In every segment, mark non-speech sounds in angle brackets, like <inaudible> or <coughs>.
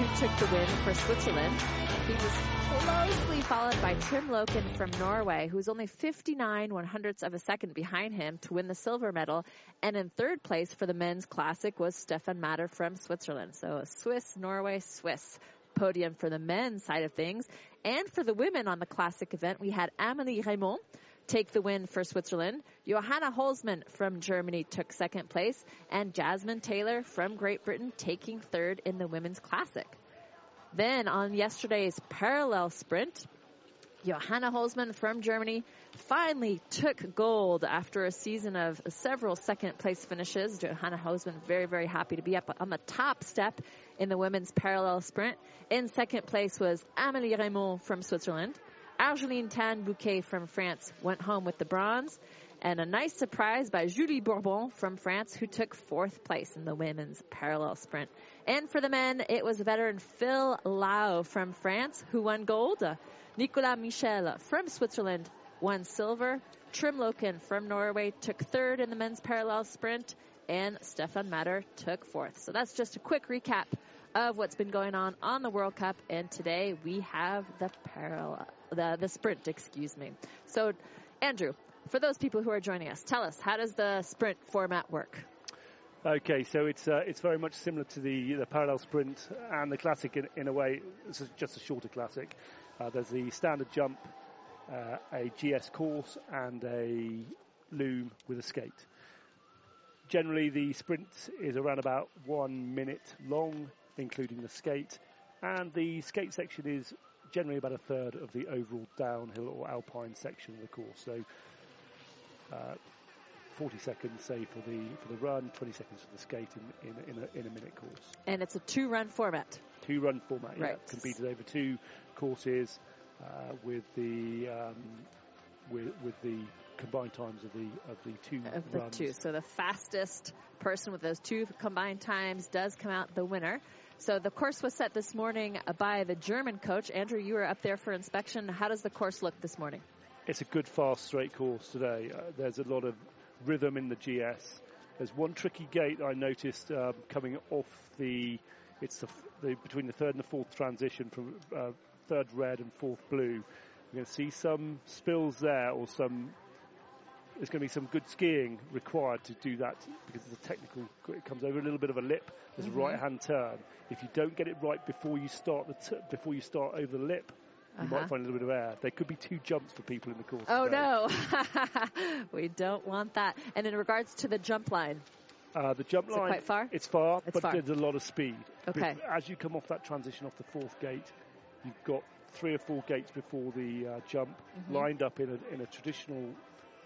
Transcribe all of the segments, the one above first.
who took the win for Switzerland. He was closely followed by Trym Loken from Norway, who was only 59 one hundredths of a second behind him to win the silver medal. And in third place for the men's classic was Stefan Matter from Switzerland. So a Swiss, Norway, Swiss podium for the men's side of things. And for the women on the classic event, we had Amelie Reymond take the win for Switzerland. Johanna Holzmann from Germany took second place, and Jasmine Taylor from Great Britain taking third in the women's classic. Then on yesterday's parallel sprint, Johanna Holzmann from Germany finally took gold after a season of several second place finishes. Johanna Holzmann very, very happy to be up on the top step in the women's parallel sprint. In second place was Amélie Reymond from Switzerland. Argeline Tan Bouquet from France went home with the bronze. And a nice surprise by Julie Bourbon from France, who took fourth place in the women's parallel sprint. And for the men, it was veteran Phil Lau from France who won gold. Nicolas Michel from Switzerland won silver. Trym Loken from Norway took third in the men's parallel sprint. And Stefan Matter took fourth. So that's just a quick recap of what's been going on on the World Cup. And today we have the parallel, the, the sprint, excuse me. So, Andrew, for those people who are joining us, tell us, how does the sprint format work? Okay, so it's uh, it's very much similar to the the parallel sprint and the classic in, in a way. It's just a shorter classic. Uh, there's the standard jump, uh, a GS course, and a loom with a skate. Generally, the sprint is around about one minute long, including the skate, and the skate section is generally about a third of the overall downhill or alpine section of the course. So, uh, 40 seconds, say, for the for the run, 20 seconds for the skate in in, in, a, in a minute course. And it's a two-run format. Two-run format, right. yeah, competed over two courses uh, with the um, with with the combined times of the of the two of the runs. two. So the fastest person with those two combined times does come out the winner. So the course was set this morning by the German coach. Andrew, you were up there for inspection. How does the course look this morning? It's a good, fast, straight course today. Uh, there's a lot of rhythm in the GS. There's one tricky gate I noticed um, coming off the. It's the, the, between the third and the fourth transition from uh, third red and fourth blue. You're going to see some spills there, or some. There's going to be some good skiing required to do that because it's a technical. It comes over a little bit of a lip. There's Mm-hmm. a right-hand turn. If you don't get it right before you start the t- before you start over the lip, you Uh-huh. might find a little bit of air. There could be two jumps for people in the course. Oh today. no, <laughs> we don't want that. And in regards to the jump line, Uh, the jump Is line, quite far? It's far, It's but far. there's a lot of speed. Okay. As you come off that transition off the fourth gate, you've got three or four gates before the uh, jump Mm-hmm. lined up in a, in a traditional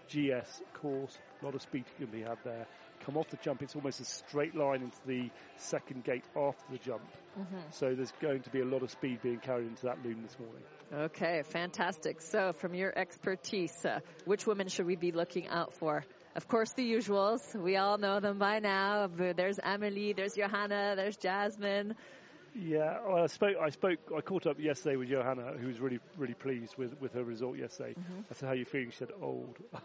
GS course. A lot of speed can be had there. Come off the jump, it's almost a straight line into the second gate after the jump. Mm-hmm. So there's going to be a lot of speed being carried into that loom this morning. Okay, fantastic. So, from your expertise, uh, which women should we be looking out for? Of course, the usuals. We all know them by now. There's Amelie, there's Johanna, there's Jasmine. Yeah, well, I spoke. I spoke. I caught up yesterday with Johanna, who was really, really pleased with, with her result yesterday. Mm-hmm. I said, "How are you feeling?" She said, "Old." Oh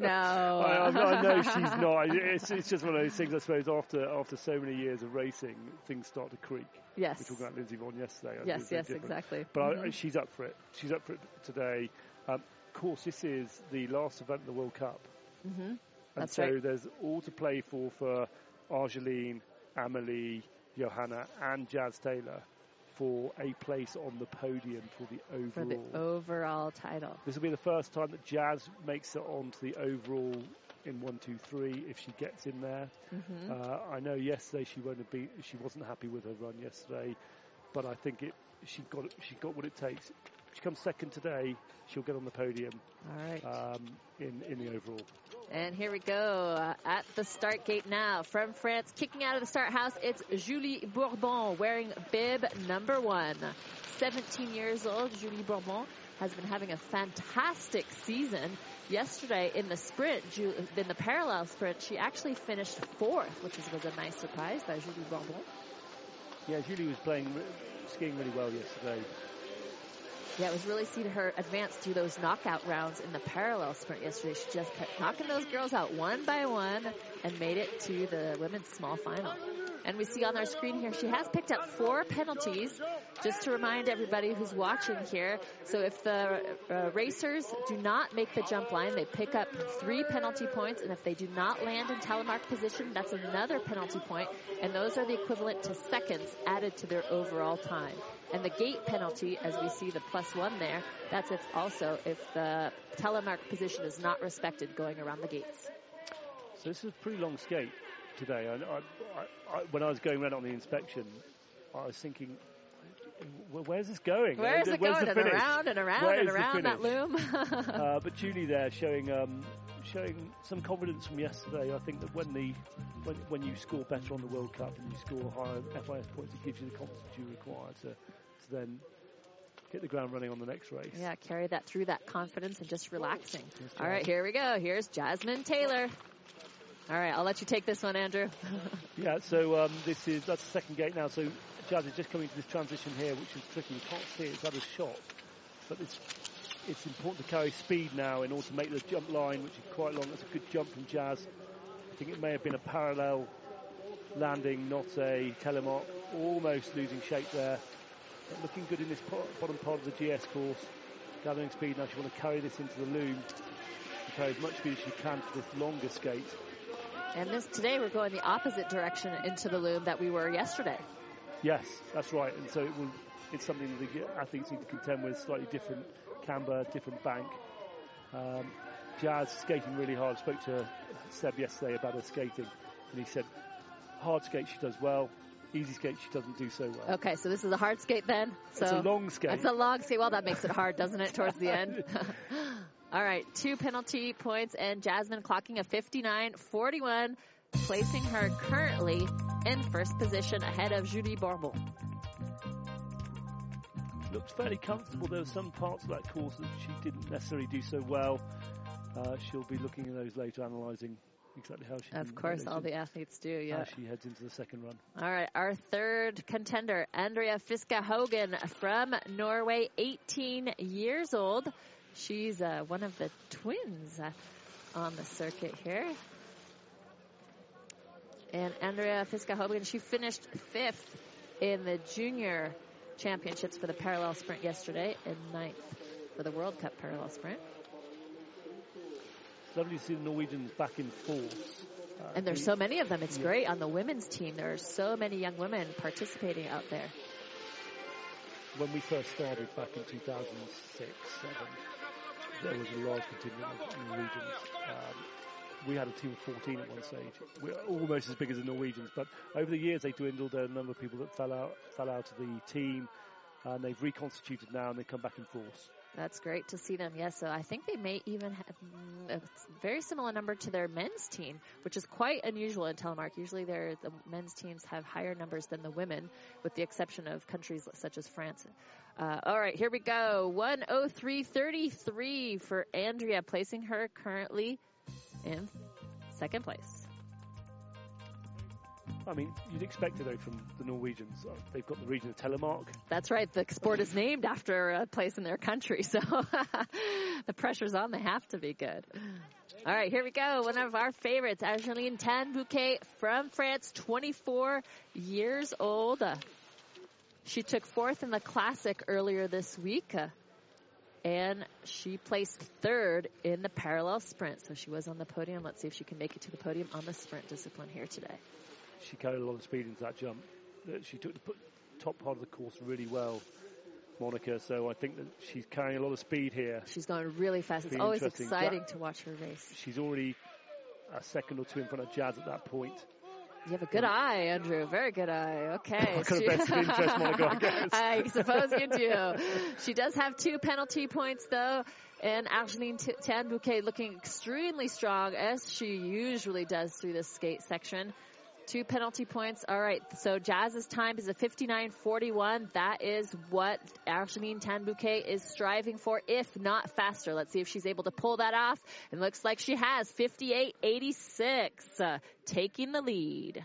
no! <laughs> I, I, I know she's not. It's, it's just one of those things. I suppose after after so many years of racing, things start to creak. yes. We were talking about Lindsey Vonn yesterday. I Yes, yes, different. exactly. But I, Mhm. she's up for it. She's up for it today. Um, of course, this is the last event of the World Cup, Mhm. and That's so right. there's all to play for for Argeline, Amelie, Johanna, and Jazz Taylor for a place on the podium for the overall. For overall. the overall title. This will be the first time that Jazz makes it onto the overall in one, two, three. If she gets in there, hmm uh, I know yesterday she won't have been. She wasn't happy with her run yesterday, but I think it. She got. She got what it takes. She comes second today, she'll get on the podium All right. um, in in the overall. And here we go uh, at the start gate now from France. Kicking out of the start house, it's Julie Bourbon wearing bib number one. 17 years old, Julie Bourbon has been having a fantastic season. Yesterday in the sprint, in the parallel sprint, she actually finished fourth, which was a nice surprise by Julie Bourbon. Yeah, Julie was playing skiing really well yesterday. Yeah, it was really seeing her advance through those knockout rounds in the parallel sprint yesterday. She just kept knocking those girls out one by one and made it to the women's small final. And we see on our screen here, she has picked up four penalties, just to remind everybody who's watching here. So if the uh, racers do not make the jump line, they pick up three penalty points. And if they do not land in telemark position, that's another penalty point. And those are the equivalent to seconds added to their overall time. And the gate penalty, as we see the plus one there, that's if also if the telemark position is not respected going around the gates. So this is a pretty long skate today. I, I, I, when I was going around on the inspection, I was thinking, where's this going? Where is it where's going? And around and around Where and around that loom. <laughs> uh, but Julie there showing um, showing some confidence from yesterday. I think that when the when, when you score better on the World Cup and you score higher FIS points, it gives you the confidence you require to, to then hit the ground running on the next race. Yeah, carry that through that confidence and just relaxing. All right, here we go. Here's Jasmine Taylor. All right, I'll let you take this one, Andrew. <laughs> yeah, so um, this is that's the second gate now. So Jazz is just coming to this transition here, which is tricky. You can't see it. It's had a shot, but it's it's important to carry speed now in order to make the jump line, which is quite long. That's a good jump from Jazz. I think it may have been a parallel landing, not a telemark. Almost losing shape there. Looking good in this bottom part of the GS course. Gathering speed now. She want to carry this into the loom. Carry as much speed as she can for this longer skate. And this today we're going the opposite direction into the loom that we were yesterday. Yes, that's right. And so it will, it's something that the athletes need to contend with, slightly different camber, different bank. Um, Jazz skating really hard. I spoke to Seb yesterday about her skating, and he said hard skate she does well, easy skate she doesn't do so well. Okay, so this is a hard skate then. So it's a long skate. It's a long skate. Well, that makes it hard, doesn't it, towards the end? <laughs> <laughs> All right, two penalty points, and Jasmine clocking a 59-41, placing her currently in first position ahead of Julie Bourbon. Looked fairly comfortable. There were some parts of that course that she didn't necessarily do so well. Uh, she'll be looking at those later, analysing exactly how she. Of course, all the athletes do. Yeah. She heads into the second run. All right, our third contender, Andrea Fiska Hogan from Norway, 18 years old. She's uh, one of the twins uh, on the circuit here. And Andrea Fiska Hogan, she finished fifth in the junior championships for the parallel sprint yesterday and ninth for the World Cup parallel sprint. It's lovely to see the Norwegians back in force. Uh, and there's so many of them. It's yeah. great on the women's team. There are so many young women participating out there. When we first started back in 2006, 7, there was a large contingent of Norwegians. Um, we had a team of 14 at one stage. We're almost as big as the Norwegians, but over the years they dwindled. There are a number of people that fell out, fell out of the team, and they've reconstituted now and they come back in force. That's great to see them. Yes, so I think they may even have mm, a very similar number to their men's team, which is quite unusual in telemark. Usually, the men's teams have higher numbers than the women, with the exception of countries such as France. Uh, all right, here we go. 103.33 for Andrea, placing her currently in second place. I mean, you'd expect it though from the Norwegians. Uh, they've got the region of Telemark. That's right. The sport is named after a place in their country, so <laughs> the pressure's on. They have to be good. All right, here we go. One of our favorites, Argeline Tan-Bouquet from France, 24 years old. Uh, she took fourth in the classic earlier this week. Uh, and she placed third in the parallel sprint. So she was on the podium. Let's see if she can make it to the podium on the sprint discipline here today she carried a lot of speed into that jump. She took the top part of the course really well, Monica. So I think that she's carrying a lot of speed here. She's going really fast. It's always exciting to watch her race. She's already a second or two in front of Jazz at that point. You have a good um, eye, Andrew. Very good eye. Okay. I got a best interest, Monica, I. <laughs> I suppose you do. She does have two penalty points, though. And Argeline Tan-Bouquet looking extremely strong, as she usually does through this skate section. Two penalty points. All right. So Jazz's time is a 59.41. That is what Argeline Tan-Bouquet is striving for, if not faster. Let's see if she's able to pull that off. It looks like she has 58.86, uh, taking the lead.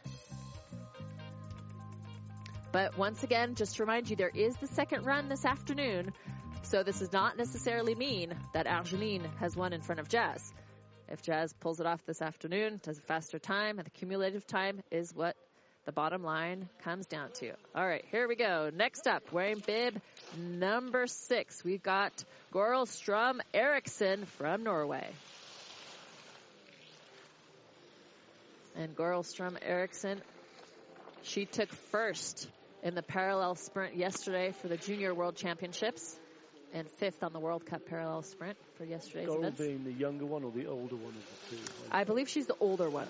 But once again, just to remind you, there is the second run this afternoon. So this does not necessarily mean that Argeline has won in front of Jazz. If Jazz pulls it off this afternoon, does a faster time, and the cumulative time is what the bottom line comes down to. All right, here we go. Next up, wearing bib number six, we've got Gorl Strum Eriksson from Norway. And Gorl Strum she took first in the parallel sprint yesterday for the Junior World Championships and fifth on the World Cup parallel sprint for yesterday's Gorl events. being the younger one or the older one of the two? I believe she's the older one.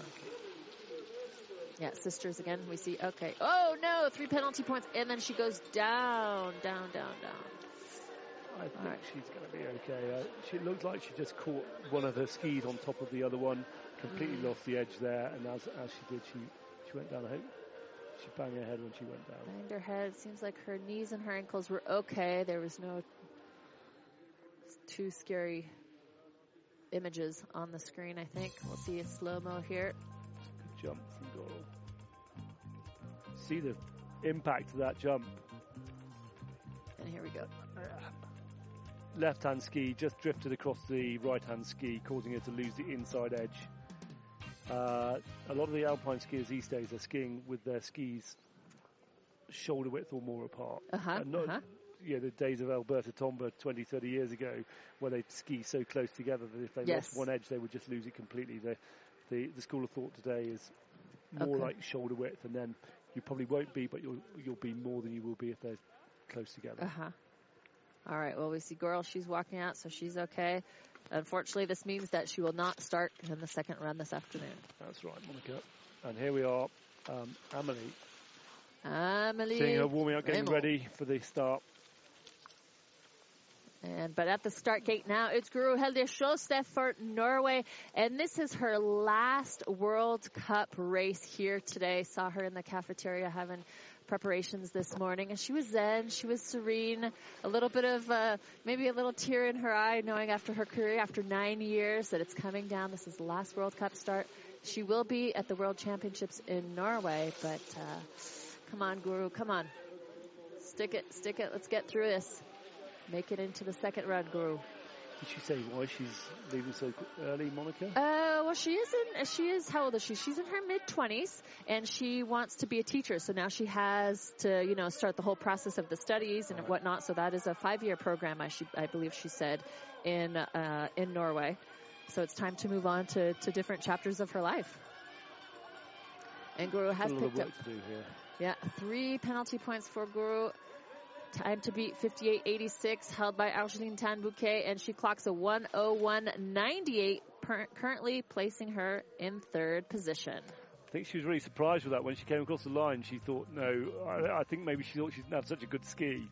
Yeah, sisters again. We see. Okay. Oh no, three penalty points, and then she goes down, down, down, down. I think Alright. she's going to be okay. Uh, she looked like she just caught one of her skis on top of the other one, completely Mm. lost the edge there, and as, as she did, she, she went down. I hope she banged her head when she went down. Banged her head. Seems like her knees and her ankles were okay. There was no too scary images on the screen. I think we'll see a slow mo here. Good jump from Goral. See the impact of that jump. And here we go. Left hand ski just drifted across the right hand ski, causing her to lose the inside edge. Uh, a lot of the alpine skiers these days are skiing with their skis shoulder width or more apart. Uh huh. And not- Uh huh. You know, the days of Alberto Tomba 20, 30 years ago, where they'd ski so close together that if they Yes. lost one edge, they would just lose it completely. The, the, the school of thought today is more Okay. like shoulder width, and then you probably won't be, but you'll you'll be more than you will be if they're close together. Uh huh. All right. Well, we see Girl. She's walking out, so she's okay. Unfortunately, this means that she will not start in the second run this afternoon. That's right, Monica. And here we are, um, Amelie, Amelie. seeing her warming up, getting Rimmel. ready for the start. And but at the start gate now, it's Guro Helde Sjøstedt for Norway, and this is her last World Cup race here today. Saw her in the cafeteria having preparations this morning, and she was zen, she was serene, a little bit of uh, maybe a little tear in her eye, knowing after her career, after nine years, that it's coming down. This is the last World Cup start. She will be at the World Championships in Norway, but uh, come on, Guro, come on, stick it, stick it. Let's get through this. Make it into the second run, Guro. Did she say why she's leaving so early, Monica? Uh, well, she is in. She is. How old is she? She's in her mid twenties, and she wants to be a teacher. So now she has to, you know, start the whole process of the studies and Right. whatnot. So that is a five-year program. I she, I believe she said, in uh, in Norway. So it's time to move on to, to different chapters of her life. And Guro has a lot of picked up work to do here. yeah, three penalty points for Guro. Time to beat 58.86, held by Argeline Tan-Bouquet, and she clocks a 101.98, per- currently placing her in third position. I think she was really surprised with that when she came across the line. She thought, no, I, I think maybe she thought she didn't have such a good ski.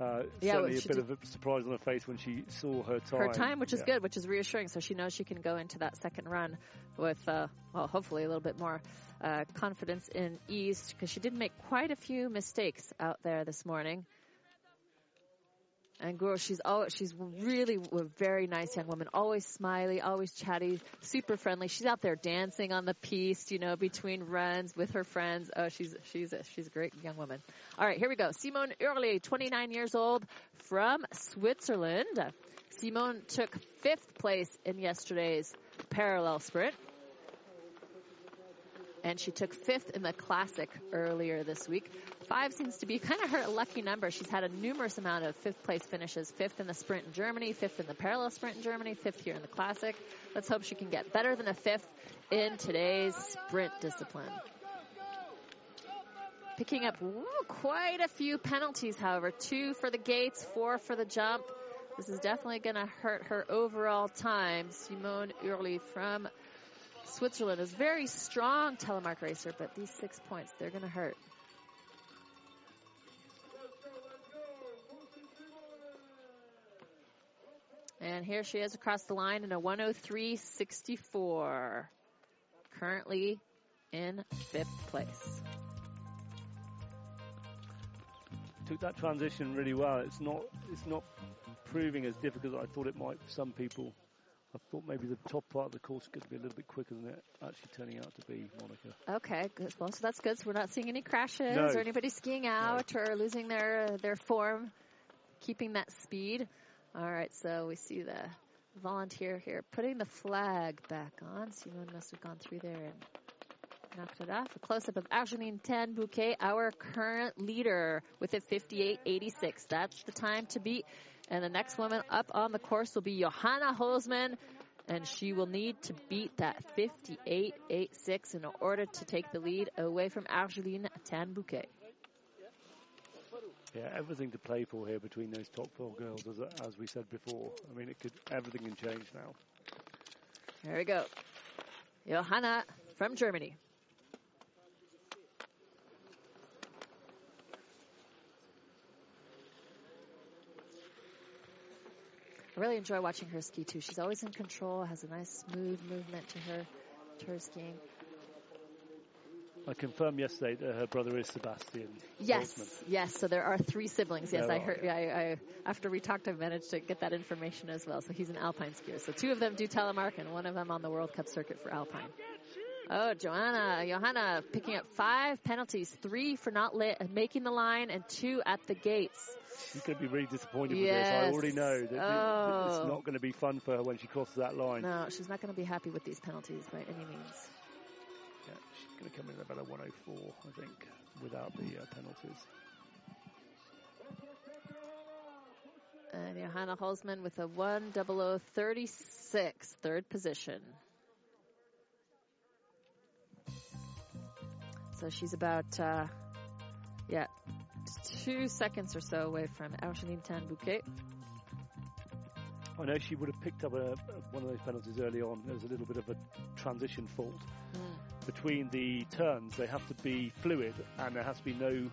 Uh, Yeah, certainly well, a bit of a surprise on her face when she saw her time. Her time, which is Yeah. good, which is reassuring, so she knows she can go into that second run with, uh, well, hopefully a little bit more uh, confidence in ease, because she did make quite a few mistakes out there this morning. And Guro, she's always, she's really a very nice young woman, always smiley, always chatty, super friendly. She's out there dancing on the piece, you know, between runs with her friends. Oh, she's she's a, she's a great young woman. All right, here we go. Simone Oehrli, 29 years old, from Switzerland. Simone took fifth place in yesterday's parallel sprint. And she took fifth in the classic earlier this week. Five seems to be kind of her lucky number. She's had a numerous amount of fifth place finishes. Fifth in the sprint in Germany, fifth in the parallel sprint in Germany, fifth here in the classic. Let's hope she can get better than a fifth in today's sprint discipline. Picking up woo, quite a few penalties, however. Two for the gates, four for the jump. This is definitely going to hurt her overall time. Simone Oehrli from Switzerland is very strong telemark racer, but these six points, they're going to hurt. And here she is across the line in a 103.64. Currently in fifth place. Took that transition really well. It's not it's not proving as difficult as I thought it might for some people. I thought maybe the top part of the course could be a little bit quicker than it actually turning out to be, Monica. Okay, good. Well, so that's good. So we're not seeing any crashes No. or anybody skiing out or losing their uh, their form, keeping that speed. All right, so we see the volunteer here putting the flag back on. Simone must have gone through there and knocked it off. A close-up of Argeline Tan-Bouquet, our current leader, with a 58.86. That's the time to beat. And the next woman up on the course will be Johanna Holzmann, and she will need to beat that 58.86 in order to take the lead away from Argeline Tan-Bouquet. Yeah, everything to play for here between those top four girls, as, as we said before. I mean, it could everything can change now. There we go. Johanna from Germany. I really enjoy watching her ski too. She's always in control, has a nice smooth movement to her to her skiing. I confirmed yesterday that her brother is Sebastian. Yes, yes. So there are three siblings. Yes, there I heard. Yeah, I, I, after we talked, I managed to get that information as well. So he's an alpine skier. So two of them do telemark, and one of them on the World Cup circuit for alpine. Oh, Joanna, Johanna picking up five penalties, three for not making the line, and two at the gates. She's going to be really disappointed yes. with this. I already know that oh. it's not going to be fun for her when she crosses that line. No, she's not going to be happy with these penalties by any means. Yeah, she's going to come in about a 104, I think, without the uh, penalties. And Johanna Holzmann with a 10036, third position. So she's about, uh, yeah, two seconds or so away from Argeline Tan-Bouquet. I know she would have picked up a, one of those penalties early on. There was a little bit of a transition fault mm. between the turns. They have to be fluid, and there has to be no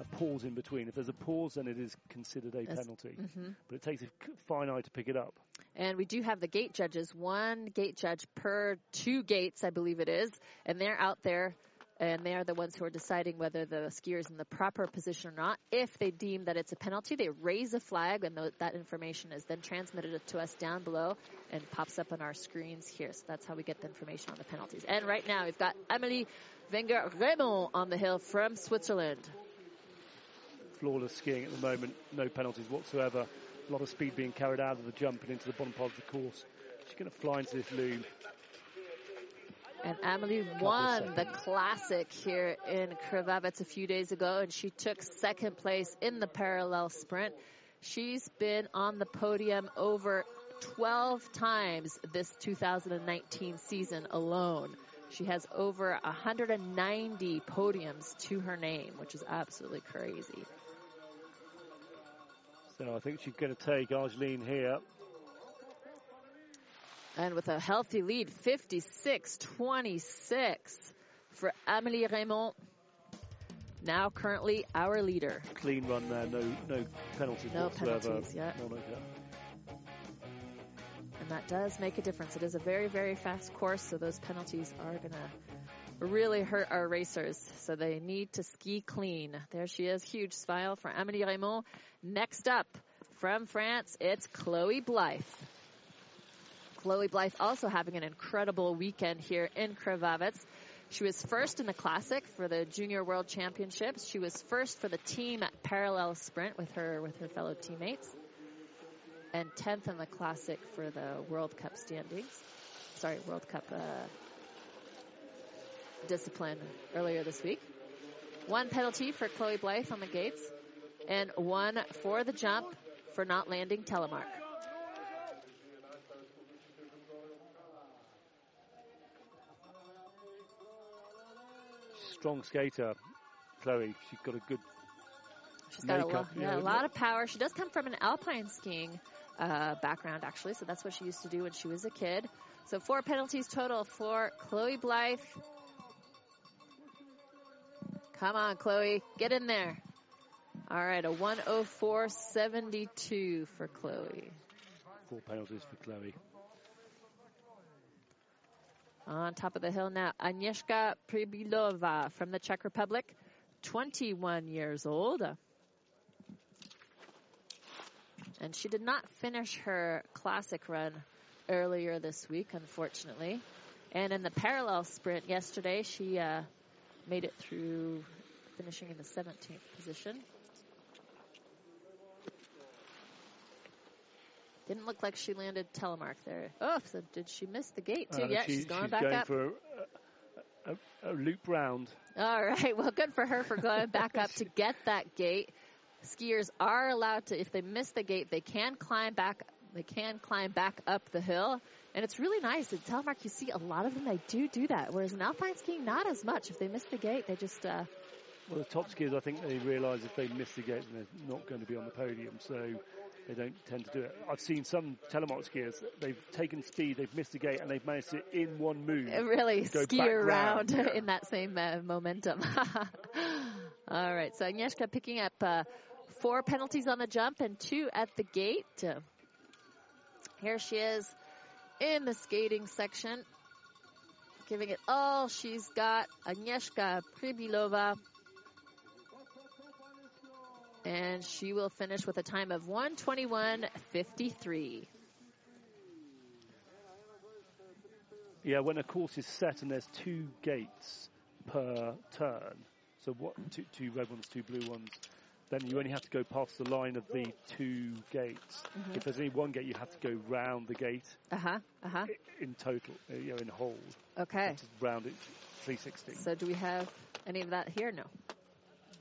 a pause in between. If there's a pause, then it is considered a penalty. Mm-hmm. But it takes a fine eye to pick it up. And we do have the gate judges, one gate judge per two gates, I believe it is, and they're out there and they are the ones who are deciding whether the skier is in the proper position or not. If they deem that it's a penalty, they raise a flag, and that information is then transmitted to us down below and pops up on our screens here. So that's how we get the information on the penalties. And right now, we've got Amélie Wenger Reymond on the hill from Switzerland. Flawless skiing at the moment, no penalties whatsoever. A lot of speed being carried out of the jump and into the bottom part of the course. She's going to fly into this loom and Amelie won the classic here in Krvavec a few days ago, and she took second place in the parallel sprint. She's been on the podium over 12 times this 2019 season alone. She has over 190 podiums to her name, which is absolutely crazy. So I think she's going to take Argeline here and with a healthy lead, 56-26 for Amélie Reymond. Now currently our leader. Clean run there, no no penalties no whatsoever. Penalties, yeah. And that does make a difference. It is a very, very fast course, so those penalties are going to really hurt our racers. So they need to ski clean. There she is. Huge smile for Amélie Reymond. Next up from France, it's Chloe Blythe. Chloe Blythe also having an incredible weekend here in Krvavec. She was first in the classic for the Junior World Championships. She was first for the team parallel sprint with her with her fellow teammates, and tenth in the classic for the World Cup standings. Sorry, World Cup uh, discipline earlier this week. One penalty for Chloe Blythe on the gates, and one for the jump for not landing telemark. Strong skater, Chloe. She's got a good. She's got a, yeah, a lot of power. She does come from an alpine skiing uh, background, actually, so that's what she used to do when she was a kid. So four penalties total for Chloe Blythe. Come on, Chloe, get in there. All right, a 104.72 for Chloe. Four penalties for Chloe. On top of the hill now, Agnieszka Pribilova from the Czech Republic, 21 years old. And she did not finish her classic run earlier this week, unfortunately. And in the parallel sprint yesterday, she uh, made it through finishing in the 17th position. Didn't look like she landed telemark there. Oh, so did she miss the gate too? Uh, yeah, she, she's going she's back going up. For, uh, a, a loop round. All right. Well, good for her for going back up to <laughs> get that gate. Skiers are allowed to, if they miss the gate, they can climb back. They can climb back up the hill, and it's really nice. In telemark, you see a lot of them. They do do that. Whereas in alpine skiing, not as much. If they miss the gate, they just. Uh, well, the top skiers, I think they realise if they miss the gate, then they're not going to be on the podium. So they don't tend to do it. I've seen some telemark skiers, they've taken speed, they've missed a gate, and they've managed to, in one move, really ski around yeah. <laughs> in that same uh, momentum. <laughs> All right, so Agnieszka picking up uh, four penalties on the jump and two at the gate. Here she is in the skating section, giving it all she's got. Agnieszka Pribilova and she will finish with a time of 121.53. Yeah, when a course is set and there's two gates per turn, so what two, two red ones, two blue ones, then you only have to go past the line of the two gates. Mm-hmm. If there's only one gate, you have to go round the gate. Uh huh. Uh huh. In total, uh, you know, in whole. Okay. Round it 360. So do we have any of that here? No.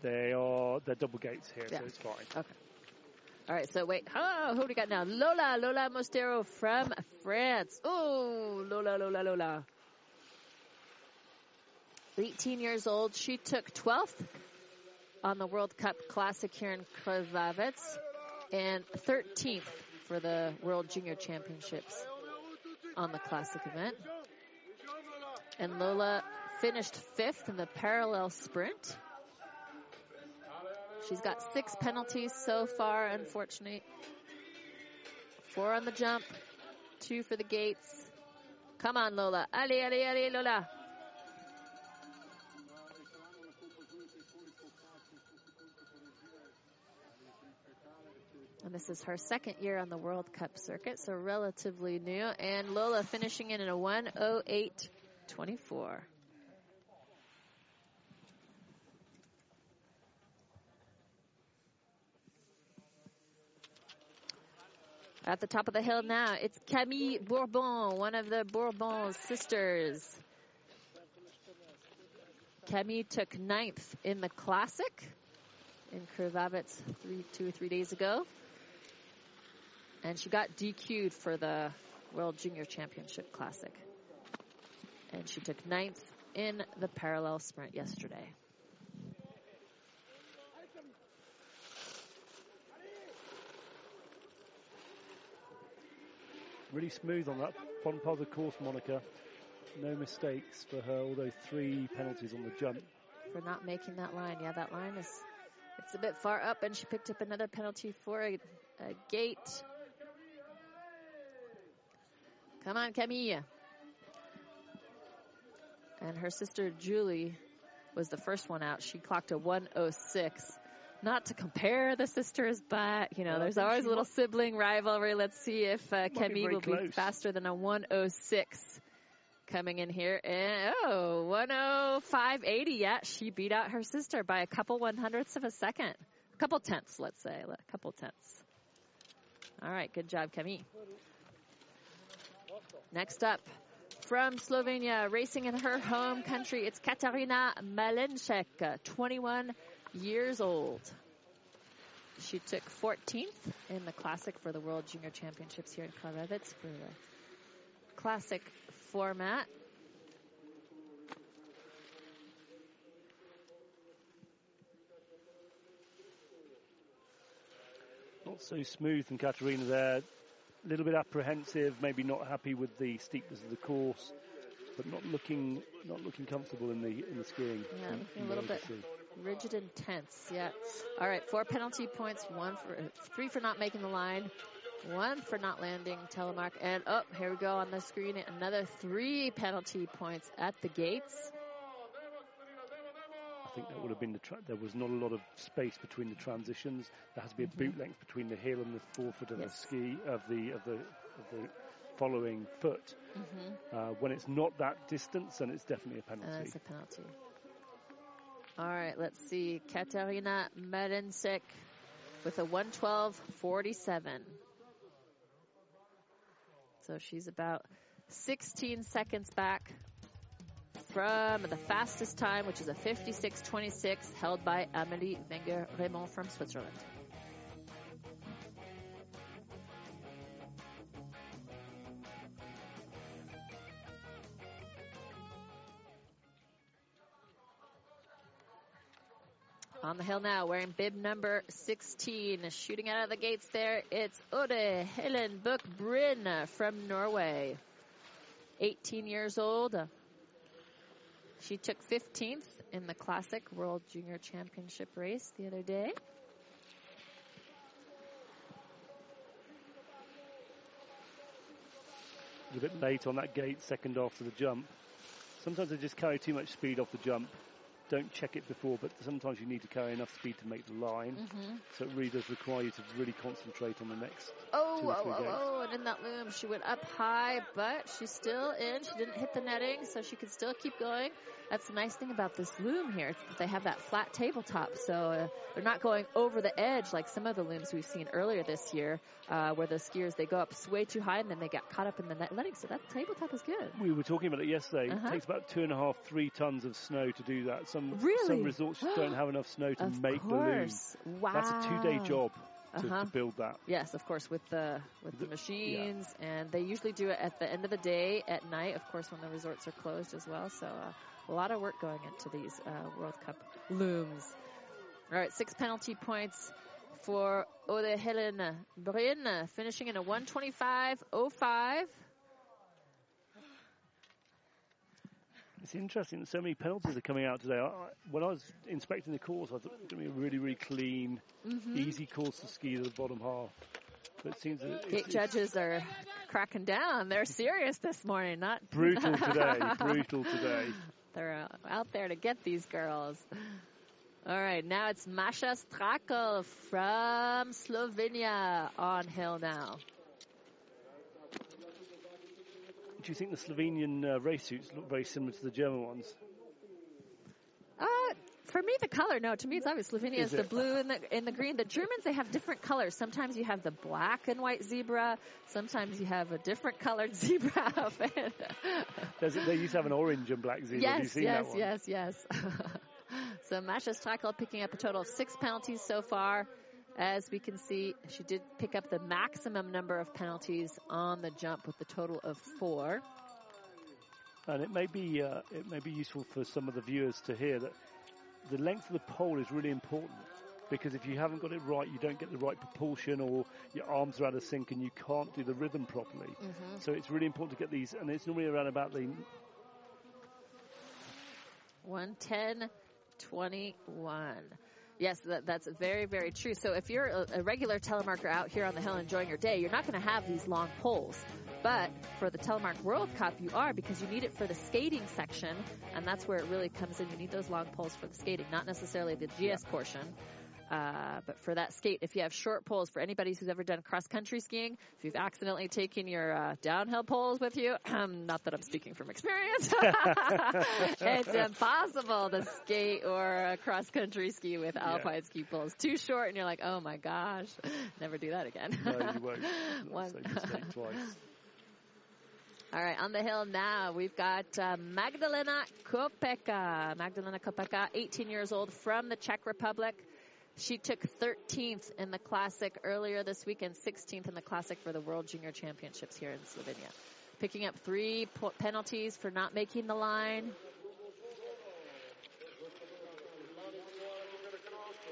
They are they're double gates here, yeah. so it's fine. Okay. All right, so wait. Oh, who do we got now? Lola, Lola Mostero from France. Oh, Lola, Lola, Lola. 18 years old. She took 12th on the World Cup Classic here in Krvavec and 13th for the World Junior Championships on the Classic event. And Lola finished fifth in the parallel sprint. She's got six penalties so far, unfortunately. Four on the jump, two for the gates. Come on, Lola. Ali, Ali, Ali, Lola. And this is her second year on the World Cup circuit, so relatively new. And Lola finishing in a 108.24. At the top of the hill now, it's Camille Bourbon, one of the Bourbon sisters. Camille took ninth in the Classic in Krvavec three, two or three days ago. And she got DQ'd for the World Junior Championship Classic. And she took ninth in the parallel sprint yesterday. Really smooth on that bottom part of the course, Monica. No mistakes for her, although three penalties on the jump. For not making that line. Yeah, that line is it's a bit far up, and she picked up another penalty for a, a gate. Come on, Camille. And her sister Julie was the first one out. She clocked a 106 not to compare the sisters, but you know, there's always a little sibling rivalry. Let's see if uh, Kemi will close. be faster than a 106 coming in here. And, oh, 105.80. Yeah, she beat out her sister by a couple one hundredths of a second. A couple tenths, let's say. A couple tenths. All right, good job, Kemi. Next up, from Slovenia, racing in her home country, it's Katarina Malenchek, 21 years old. She took 14th in the Classic for the World Junior Championships here in Krvavec for the Classic format. Not so smooth from Katarina there. A little bit apprehensive, maybe not happy with the steepness of the course, but not looking not looking comfortable in the in the skiing. Yeah, a little bit. Rigid and tense, yeah. All right, four penalty points, one for three for not making the line, one for not landing telemark, and oh, here we go on the screen, another three penalty points at the gates. I think that would have been the tra- there was not a lot of space between the transitions. There has to be a mm-hmm. boot length between the heel and the forefoot of yes. the ski of the of the of the following foot. Mm-hmm. Uh, when it's not that distance, then it's definitely a penalty. Uh, it's a penalty. All right, let's see. Katarina Medensik with a 112.47. So she's about 16 seconds back from the fastest time, which is a 56.26, held by Amélie Wenger Reymond from Switzerland. On the hill now, wearing bib number 16. Shooting out of the gates there, it's Ode Helen Buch Bryn from Norway. 18 years old. She took 15th in the Classic World Junior Championship race the other day. A bit late on that gate, second after the jump. Sometimes they just carry too much speed off the jump don't check it before, but sometimes you need to carry enough speed to make the line. Mm-hmm. So it really does require you to really concentrate on the next. Oh, oh, oh, oh, and in that loom, she went up high, but she's still in. She didn't hit the netting, so she can still keep going. That's the nice thing about this loom here. They have that flat tabletop, so uh, they're not going over the edge like some of the looms we've seen earlier this year, uh, where the skiers they go up way too high and then they get caught up in the net letting. So that tabletop is good. We were talking about it yesterday. Uh-huh. It takes about two and a half, three tons of snow to do that. Some really? some resorts don't have enough snow to <gasps> of make course. the loom. Wow. That's a two-day job. To, Uh-huh. to, build that. Yes, of course, with the with the, The- machines, and they usually do it at the end of the day at night. Of course, when the resorts are closed as well. So uh, a lot of work going into these uh, World Cup looms. All right, six penalty points for Ode Helen Bryn, finishing in a 125.05. It's interesting that so many penalties are coming out today. I, when I was inspecting the course, I thought it was going to be a really, really clean, Mm-hmm. easy course to ski to the bottom half. But it seems that it's, Gate it's judges are cracking down. They're serious this morning, not brutal <laughs> today. brutal today. They're out there to get these girls. All right, now it's Masha Strakel from Slovenia on hill now. Do you think the Slovenian uh, race suits look very similar to the German ones? For me, the color, no, to me it's obvious. Slovenia is, Is the blue and the, and the green. The Germans, they have different colors. Sometimes you have the black and white zebra. Sometimes you have a different colored <laughs> zebra outfit. They used to have an orange and black zebra. Yes, yes, that one? yes, yes. <laughs> so Masha Strakel picking up a total of six penalties so far. As we can see, she did pick up the maximum number of penalties on the jump with the total of four. And it may be uh, it may be useful for some of the viewers to hear that the length of the pole is really important because if you haven't got it right, you don't get the right proportion, or your arms are out of sync, and you can't do the rhythm properly. Mm-hmm. So it's really important to get these, and it's normally around about the 110, 21. Yes, that, that's very, very true. So if you're a, a regular telemarker out here on the hill enjoying your day, you're not going to have these long poles. But for the Telemark World Cup, you are because you need it for the skating section, and that's where it really comes in. You need those long poles for the skating, not necessarily the GS portion. Uh, but for that skate, if you have short poles, for anybody who's ever done cross country skiing, if you've accidentally taken your uh, downhill poles with you, <clears throat> not that I'm speaking from experience, <laughs> it's <laughs> impossible to skate or cross country ski with alpine ski poles. Too short, and you're like, oh my gosh, <laughs> never do that again. no, you won't. One. All right, on the hill now, we've got uh, Magdalena Kopeka. Magdalena Kopeka, 18 years old from the Czech Republic. She took 13th in the Classic earlier this week and 16th in the Classic for the World Junior Championships here in Slovenia. Picking up three penalties for not making the line.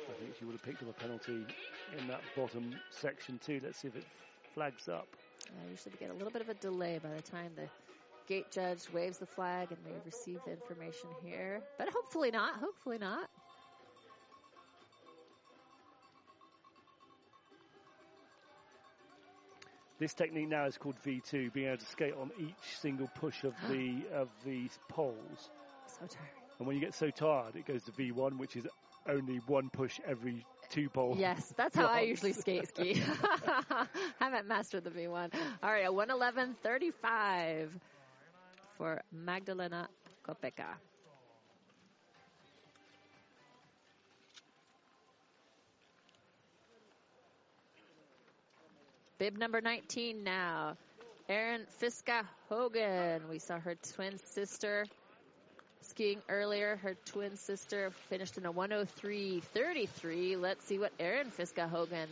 I think she would have picked up a penalty in that bottom section too. Let's see if it flags up. Uh, usually we get a little bit of a delay by the time the gate judge waves the flag and we receive the information here. But hopefully not. Hopefully not. This technique now is called V2, being able to skate on each single push of the <gasps> of the poles. So tired. And when you get so tired, it goes to V1, which is only one push every two. Yes, that's how I usually skate ski. <laughs> Haven't mastered the V1. All right, a 111.35 for Magdalena Kopeka. Bib number 19 now. Erin Fiska Hogan. We saw her twin sister skiing earlier. Her twin sister finished in a 103.33. Let's see what Erin Fiska-Hogan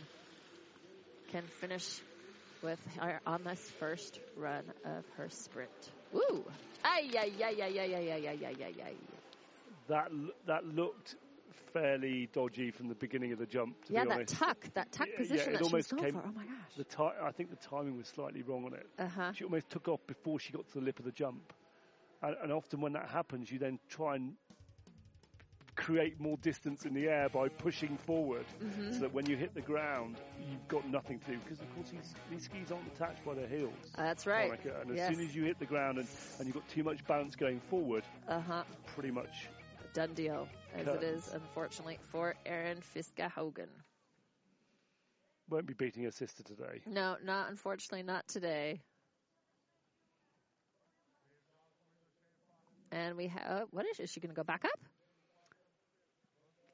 can finish with her on this first run of her sprint. Woo! Ay, ay, ay, ay, ay, ay, ay, ay, ay, ay. That that looked fairly dodgy from the beginning of the jump. To yeah, be that honest. tuck, that tuck Yeah, position yeah, that she was going for. Oh my gosh. The ti- I think the timing was slightly wrong on it. Uh huh. She almost took off before she got to the lip of the jump. And, and often when that happens, you then try and create more distance in the air by pushing forward Mm-hmm. so that when you hit the ground, you've got nothing to do. Because, of course, these, these skis aren't attached by their heels. That's right. Monica, and as yes. soon as you hit the ground and, and you've got too much balance going forward, Uh huh. pretty much Done deal, as it is, unfortunately, for Erin Fiska-Hogan. won't be beating her sister today. No, not unfortunately, not today. And we have oh, what is? Is she going to go back up?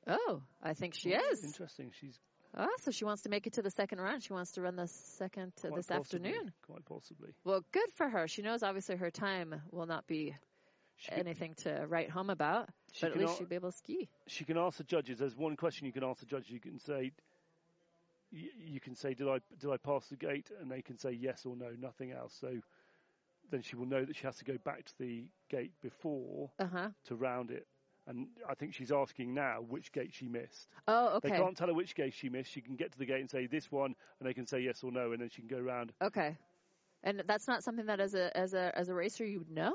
Oh, I think she is. Interesting. She's Oh, so she wants to make it to the second round. She wants to run the second uh, quite this possibly- afternoon. Quite possibly. Well, good for her. She knows obviously her time will not be She can, anything to write home about, but at can least al- she'll be able to ski. she can ask the judges. There's one question you can ask the judges. You can say, you, you can say, did I did I pass the gate? And they can say yes or no, nothing else. So then she will know that she has to go back to the gate before Uh huh. to round it. And I think she's asking now which gate she missed. Oh, okay. They can't tell her which gate she missed. She can get to the gate and say this one, and they can say yes or no, and then she can go round. Okay. And that's not something that as a as a as a racer you would know.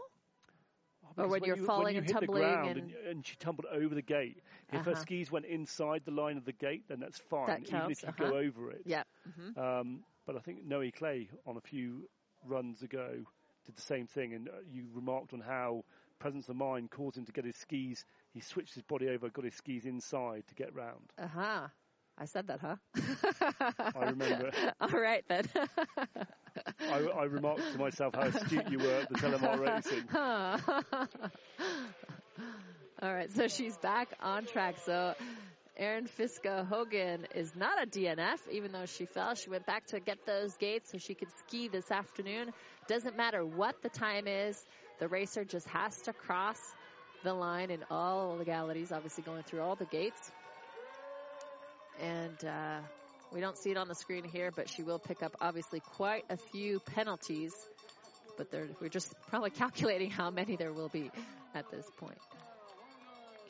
Because when you're you, falling when you and hit tumbling the ground and- and, she tumbled over the gate. If her Uh-huh. skis went inside the line of the gate, then that's fine. That even if you uh-huh. go over it. Yeah. hmm Um, but I think Noé Claye on a few runs ago did the same thing, and uh, you remarked on how presence of mind caused him to get his skis. He switched his body over, got his skis inside to get round. Uh huh. I said that, huh? I remember. <laughs> All right then. I, I remarked to myself how astute you were at the Telemar <laughs> racing. All right, so she's back on track. So Erin Fiska Hogan is not a DNF, even though she fell. She went back to get those gates so she could ski this afternoon. Doesn't matter what the time is, the racer just has to cross the line in all legalities, obviously going through all the gates. And uh, we don't see it on the screen here, but she will pick up obviously quite a few penalties. But we're just probably <laughs> calculating how many there will be at this point.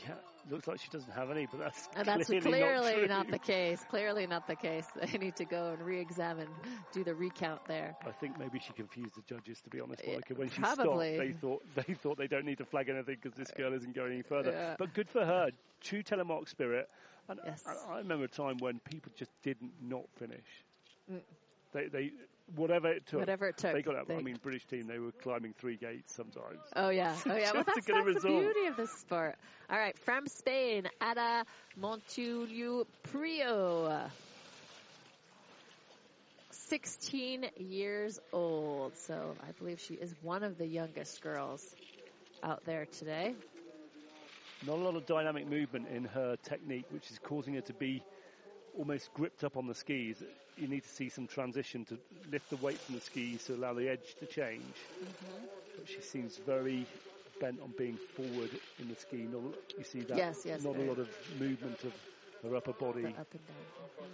Yeah, looks like she doesn't have any, but that's And that's clearly, clearly not, not, the case. Clearly not the case. <laughs> They need to go and re-examine, do the recount there. I think maybe she confused the judges. To be honest, Monica, when she probably. stopped, they thought <laughs> they thought they don't need to flag anything because this girl isn't going any further. Yeah. But good for her, true telemark spirit. And Yes. I, I remember a time when people just didn't not finish. Mm. They, they, whatever it took, Whatever it took. they got up. I mean, British team, they were climbing three gates sometimes. Oh yeah, <laughs> oh yeah. Well, that's, that's the beauty of this sport. All right, from Spain, Ada Montulio Prio, 16 years old. So I believe she is one of the youngest girls out there today. Not a lot of dynamic movement in her technique, which is causing her to be almost gripped up on the skis. You need to see some transition to lift the weight from the skis to allow the edge to change. Mm-hmm. But she seems very bent on being forward in the ski. Not, you see that? Yes, yes, Not a lot of movement of her upper body. Up and down.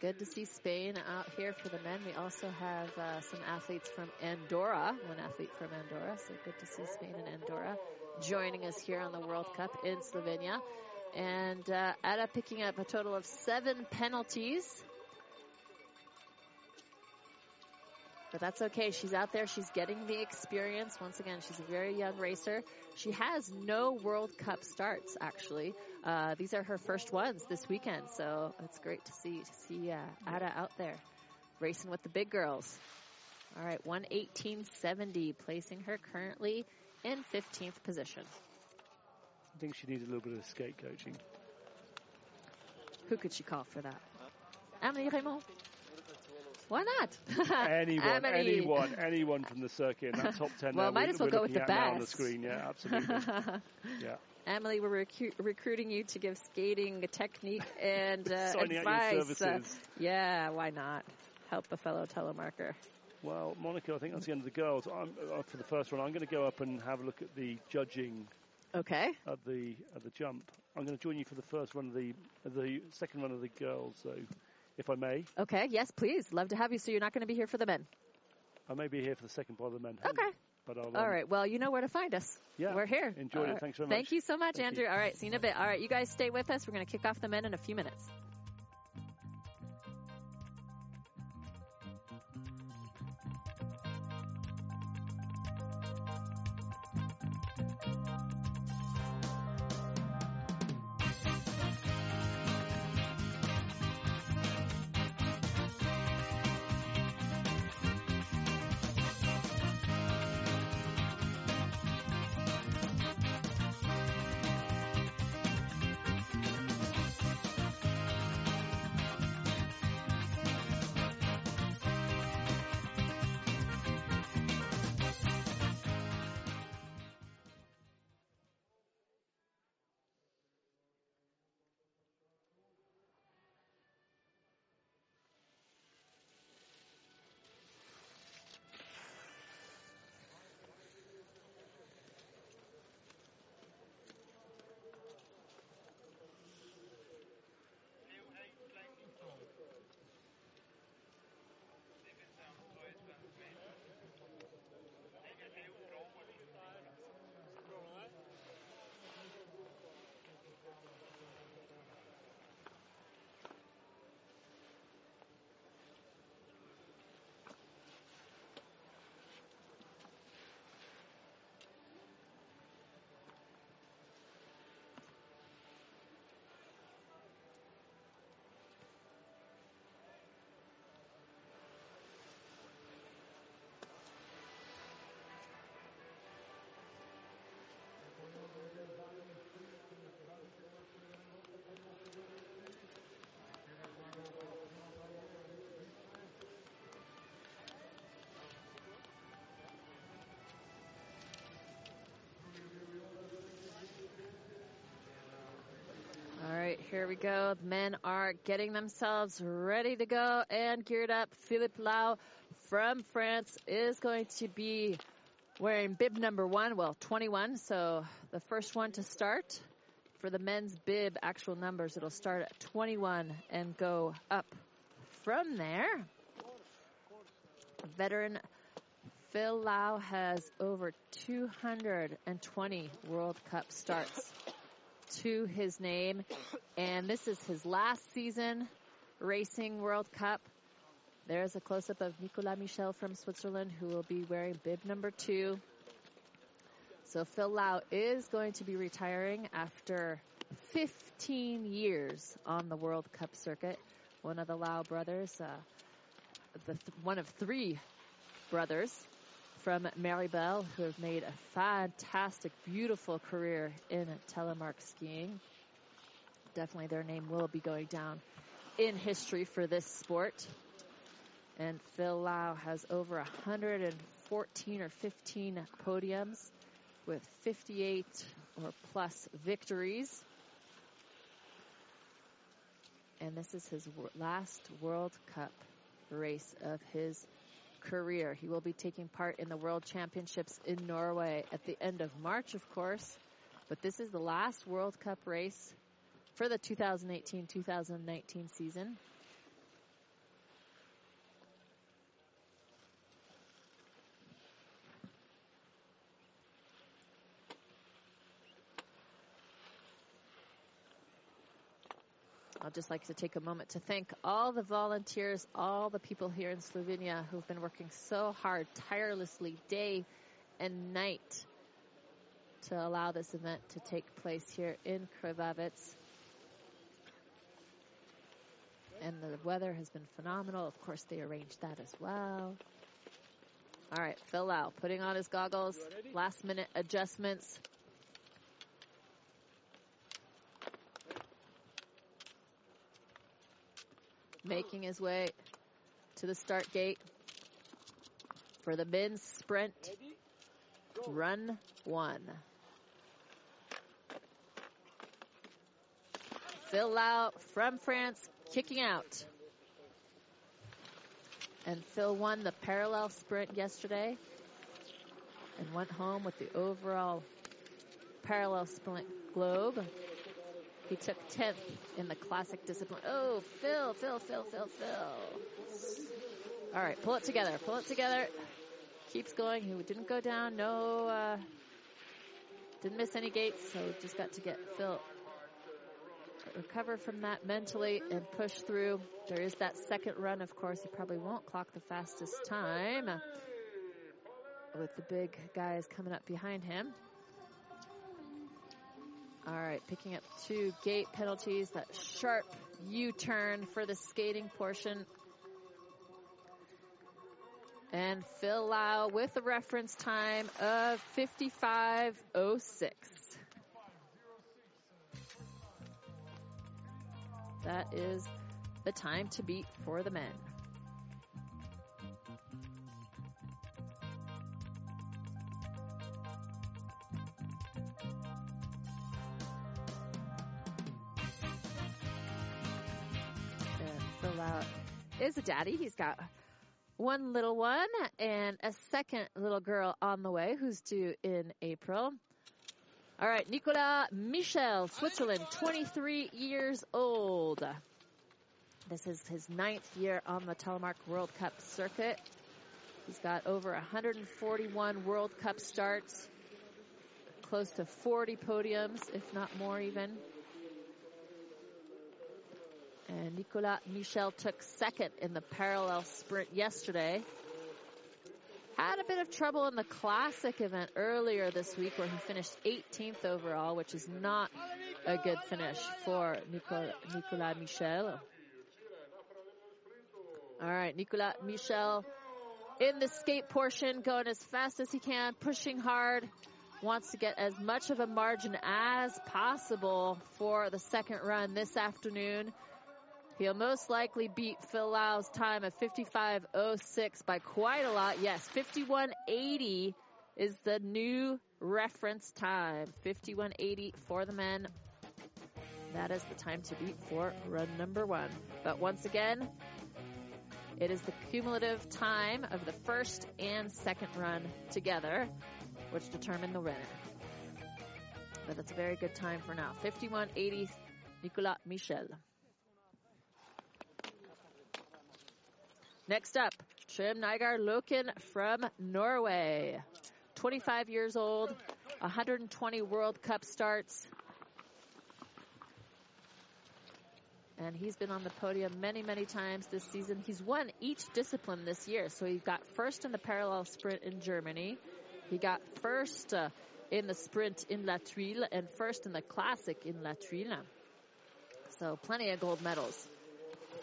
Good to see Spain out here for the men. We also have uh, some athletes from Andorra, one athlete from Andorra. So good to see Spain and Andorra joining us here on the World Cup in Slovenia. And uh, Ada picking up a total of seven penalties. But that's okay. She's out there. She's getting the experience. Once again, she's a very young racer. She has no World Cup starts, actually. Uh, these are her first ones this weekend, so it's great to see to see uh, Ada out there racing with the big girls. All right, 118.70, placing her currently in 15th position. I think she needs a little bit of skate coaching. Who could she call for that? Amélie Reymond. Why not? <laughs> Anyone, anyone, anyone from the circuit in that top ten. Well, might as well go with the now on the screen. Yeah, absolutely. <laughs> yeah. Emily, we're recu- recruiting you to give skating technique and <laughs> uh, Signing out your advice. Uh, services. yeah, why not? Help a fellow telemarker. Well, Monica, I think that's the end of the girls. I'm, uh, for the first one, I'm going to go up and have a look at the judging Okay. at the at the jump. I'm going to join you for the first run of the the second run of the girls. So, if I may, Okay. Yes, please. Love to have you. So you're not going to be here for the men. I may be here for the second part of the men. Okay. But I'll, um, All right. Well, you know where to find us. Yeah, We're here. enjoyed it. All right. Thanks very much. Thank you so much, Thank Andrew. you. All right. See you in a bit. All right. You guys stay with us. We're going to kick off the men in a few minutes. Here we go. The men are getting themselves ready to go and geared up. Philippe Lau from France is going to be wearing bib number one, well, 21. So the first one to start for the men's bib actual numbers, it'll start at 21 and go up from there. Veteran Phil Lau has over 220 World Cup starts to his name, and this is his last season racing World Cup. There's a close up of Nicolas Michel from Switzerland who will be wearing bib number two. So Phil Lau is going to be retiring after 15 years on the World Cup circuit. One of the Lau brothers, uh, the th- one of three brothers from Méribel who have made a fantastic, beautiful career in telemark skiing. Definitely their name will be going down in history for this sport. And Phil Lau has over 114 or 15 podiums with 58 or plus victories. And this is his last World Cup race of his career. He will be taking part in the World Championships in Norway at the end of March, of course. But this is the last World Cup race for the 2018 2019 season. I'd just like to take a moment to thank all the volunteers, all the people here in Slovenia who've been working so hard, tirelessly, day and night, to allow this event to take place here in Krvavec. And the weather has been phenomenal. Of course, they arranged that as well. All right, Phil Lau putting on his goggles, last minute adjustments. Making his way to the start gate for the men's sprint run one. Phil Lau from France kicking out. And Phil won the parallel sprint yesterday and went home with the overall parallel sprint globe. He took 10th in the classic discipline. Oh, Phil, Phil, Phil, Phil, Phil. All right, pull it together, pull it together. Keeps going. He didn't go down. No, uh, didn't miss any gates, so just got to get Phil recover from that mentally and push through. There is that second run, of course. He probably won't clock the fastest time with the big guys coming up behind him. All right, picking up two gate penalties, that sharp U-turn for the skating portion. And Phil Lau with a reference time of 55.06. That is the time to beat for the men. Is a daddy. He's got one little one and a second little girl on the way who's due in April. All right, Nicolas Michel, Switzerland, 23 years old. This is his ninth year on the Telemark World Cup circuit. He's got over 141 World Cup starts, close to 40 podiums, if not more even. And Nicolas Michel took second in the parallel sprint yesterday. Had a bit of trouble in the classic event earlier this week where he finished 18th overall, which is not a good finish for Nicolas, Nicolas Michel. All right, Nicolas Michel in the skate portion, going as fast as he can, pushing hard, wants to get as much of a margin as possible for the second run this afternoon. He'll most likely beat Phil Lau's time of 55.06 by quite a lot. Yes, 51.80 is the new reference time. 51.80 for the men. That is the time to beat for run number one. But once again, it is the cumulative time of the first and second run together, which determine the winner. But that's a very good time for now. 51.80, Nicolas Michel. Next up, Trym Nygaard Loken from Norway. 25 years old, 120 World Cup starts. And he's been on the podium many, many times this season. He's won each discipline this year. So he got first in the parallel sprint in Germany. He got first uh, in the sprint in La Thuile and first in the classic in La Thuile. So plenty of gold medals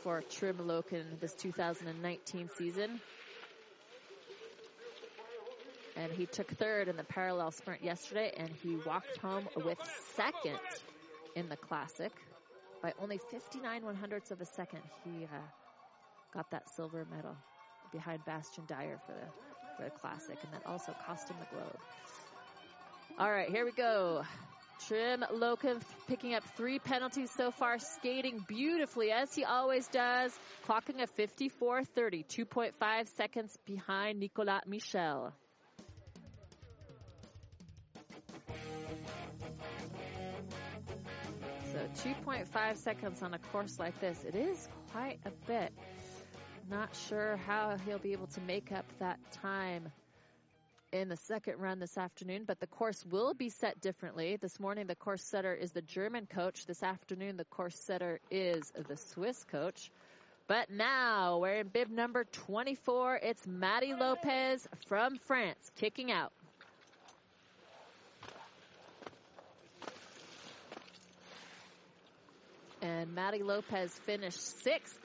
for Trym Loken this 2019 season. And he took third in the parallel sprint yesterday, and he walked home with second in the classic by only 59 one hundredths of a second. He uh, got that silver medal behind Bastien Dayer for the for the classic, and that also cost him the globe. All right, here we go. Trym Loken picking up three penalties so far, skating beautifully as he always does, clocking a 54.30, 2.5 seconds behind Nicolas Michel. So 2.5 seconds on a course like this, it is quite a bit. Not sure how he'll be able to make up that time in the second run this afternoon, but the course will be set differently. This morning, the course setter is the German coach. This afternoon, the course setter is the Swiss coach. But now, we're in bib number 24, it's Maddie Lopez from France kicking out. And Maddie Lopez finished sixth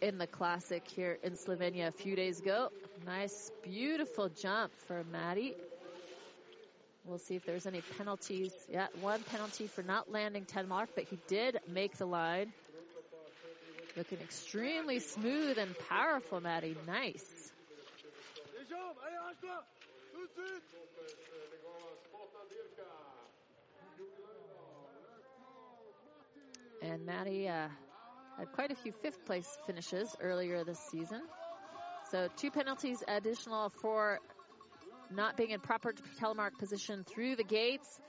in the classic here in Slovenia a few days ago. Nice, beautiful jump for Maddie. We'll see if there's any penalties. Yeah, one penalty for not landing telemark, but he did make the line. Looking extremely smooth and powerful, Maddie. Nice. And Maddie uh, had quite a few fifth place finishes earlier this season. So two penalties additional for not being in proper telemark position through the gates.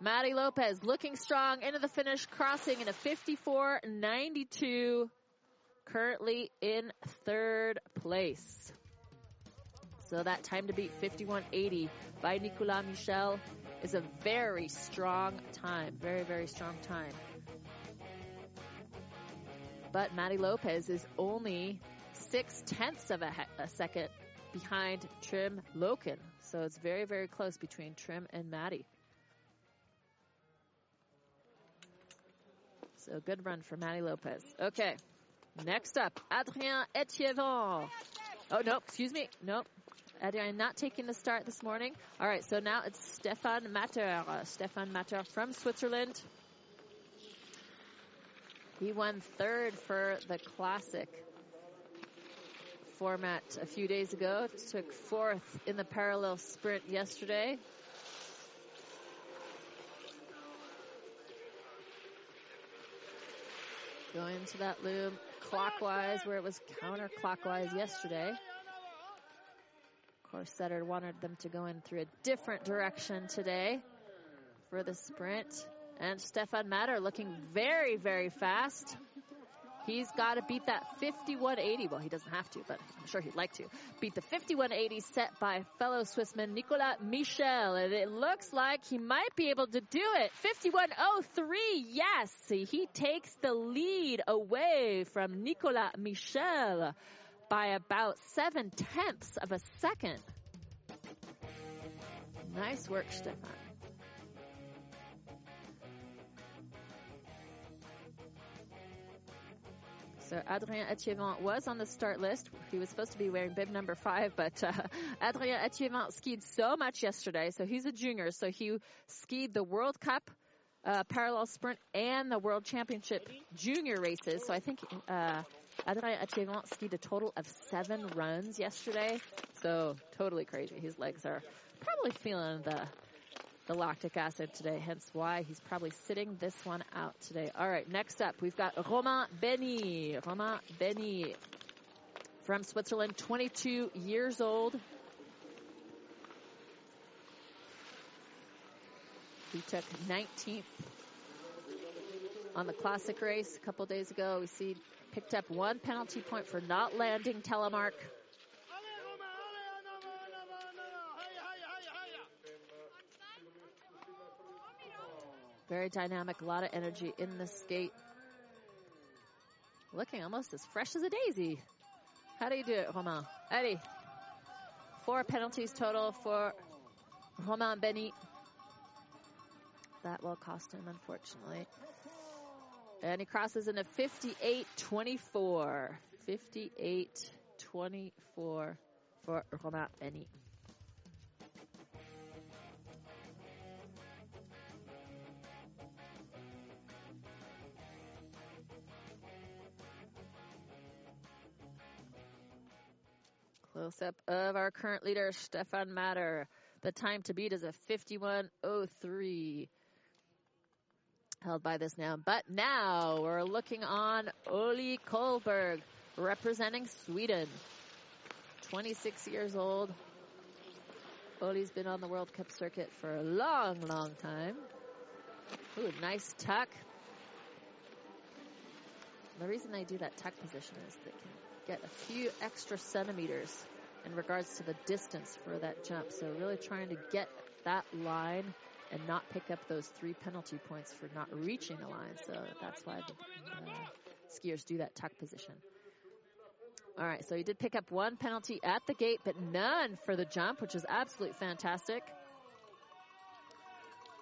Maddie Lopez looking strong into the finish, crossing in a 54.92, currently in third place. So that time to beat 51.80 by Nicolas Michel is a very strong time. Very, very strong time. But Maddie Lopez is only six tenths of a, a second behind Trym Loken. So it's very, very close between Trim and Maddie. So good run for Maddie Lopez. Okay. Next up, Adrien Etievant. Oh, no, excuse me. Nope. Adrien not taking the start this morning. All right, so now it's Stefan Matter. Uh, Stefan Matter from Switzerland. He won third for the Classic format a few days ago. Took fourth in the parallel sprint yesterday. Going into that loom clockwise where it was counterclockwise yesterday. Course, Setter wanted them to go in through a different direction today for the sprint. And Stefan Matter looking very, very fast. He's got to beat that 51.80. Well, he doesn't have to, but I'm sure he'd like to. Beat the 51.80 set by fellow Swissman Nicolas Michel. And it looks like he might be able to do it. 51.03, yes. He takes the lead away from Nicolas Michel by about seven tenths of a second. Nice work, Stefan. So Adrien Etievant was on the start list. He was supposed to be wearing bib number five, but uh, <laughs> Adrien Etievant skied so much yesterday. So he's a junior. So he skied the World Cup uh, parallel sprint and the World Championship junior races. So I think uh, Adrien Etievant skied a total of seven runs yesterday. So totally crazy. His legs are probably feeling the the lactic acid today, hence why he's probably sitting this one out today. All right, next up, we've got Romain Benny. Romain Benny from Switzerland, 22 years old. He took 19th on the classic race a couple days ago. We see picked up one penalty point for not landing telemark. Very dynamic, a lot of energy in the skate. Looking almost as fresh as a daisy. How do you do it, Romain? Eddie. Four penalties total for Romain Benny. That will cost him, unfortunately. And he crosses into 58-24. 58-24 for Romain Benny. Close up of our current leader, Stefan Matter. The time to beat is a 51.03. Held by this now. But now we're looking on Oli Kohlberg, representing Sweden. 26 years old. Oli's been on the World Cup circuit for a long, long time. Ooh, nice tuck. The reason they do that tuck position is they can get a few extra centimeters in regards to the distance for that jump. So really trying to get that line and not pick up those three penalty points for not reaching the line. So that's why the skiers do that tuck position. All right, so he did pick up one penalty at the gate, but none for the jump, which is absolutely fantastic.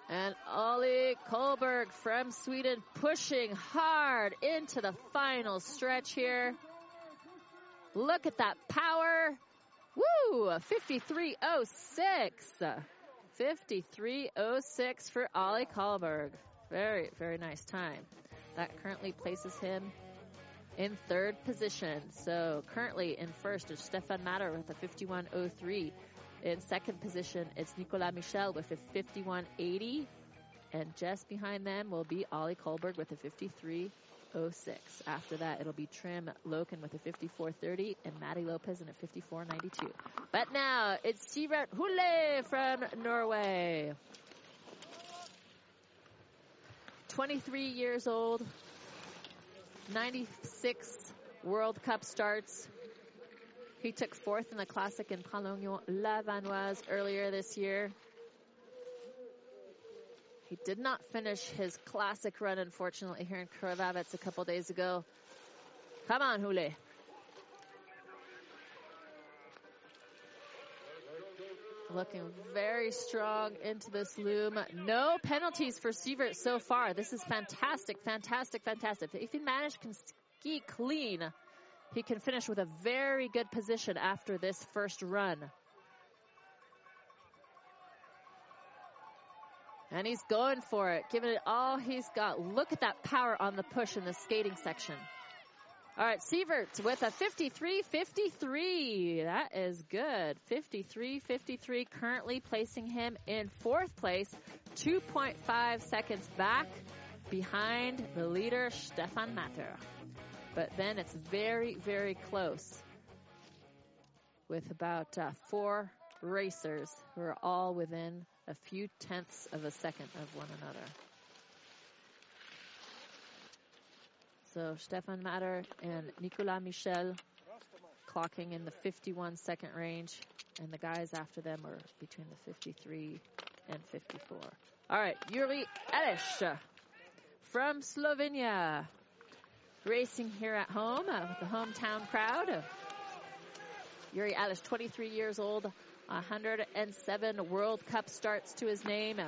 And Ollie Kohlberg from Sweden pushing hard into the final stretch here. Look at that power. Woo! 5306. 5306 for Ollie Kohlberg. Very, very nice time. That currently places him in third position. So currently in first is Stefan Matter with a 5103. In second position, it's Nicolas Michel with a 5180. And just behind them will be Ollie Kohlberg with a 53 56.06. After that, it'll be Trym Loken with a 54.30 and Maddie Lopez in a 54.92. But now it's Sivert Hule from Norway. 23 years old, 96 World Cup starts. He took fourth in the Classic in Pralognan-la-Vanoise earlier this year. He did not finish his classic run, unfortunately, here in Krvavec a couple days ago. Come on, Hule. Looking very strong into this loom. No penalties for Sivert so far. This is fantastic, fantastic, fantastic. If he managed to ski clean, he can finish with a very good position after this first run. And he's going for it, giving it all he's got. Look at that power on the push in the skating section. All right, Sivert with a 53-53. That is good. 53-53 currently placing him in fourth place, 2.5 seconds back behind the leader, Stefan Matter. But then it's very, very close with about uh, four racers who are all within a few tenths of a second of one another. So Stefan Matter and Nicolas Michel clocking in the 51 second range, and the guys after them are between the 53 and 54. All right, Yuri Elish from Slovenia, racing here at home uh, with the hometown crowd. Yuri Elish, 23 years old, 107 World Cup starts to his name.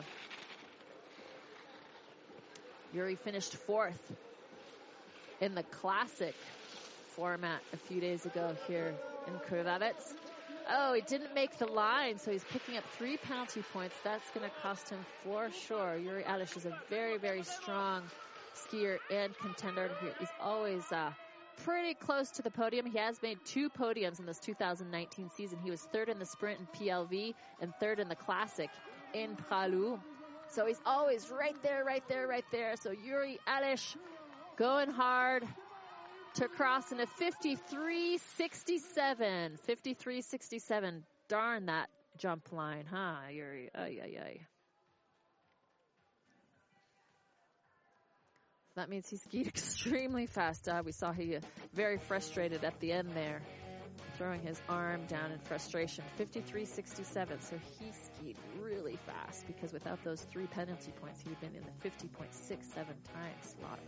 Yuri finished fourth in the classic format a few days ago here in Krvavec. Oh, he didn't make the line, so he's picking up three penalty points. That's going to cost him for sure. Yuri Elish is a very, very strong skier and contender. here. He's always uh, pretty close to the podium. He has made two podiums in this 2019 season. He was third in the sprint in PLV and third in the classic in Pralu. So he's always right there, right there, right there. So Yuri Elish going hard to cross in a 53.67. 53.67. Darn that jump line, huh, Yuri? Ay, ay, ay. That means he skied <laughs> extremely fast. Uh, we saw he uh, very frustrated at the end there, throwing his arm down in frustration. 53.67, so he skied really fast because without those three penalty points, he'd been in the 50.67 time slot.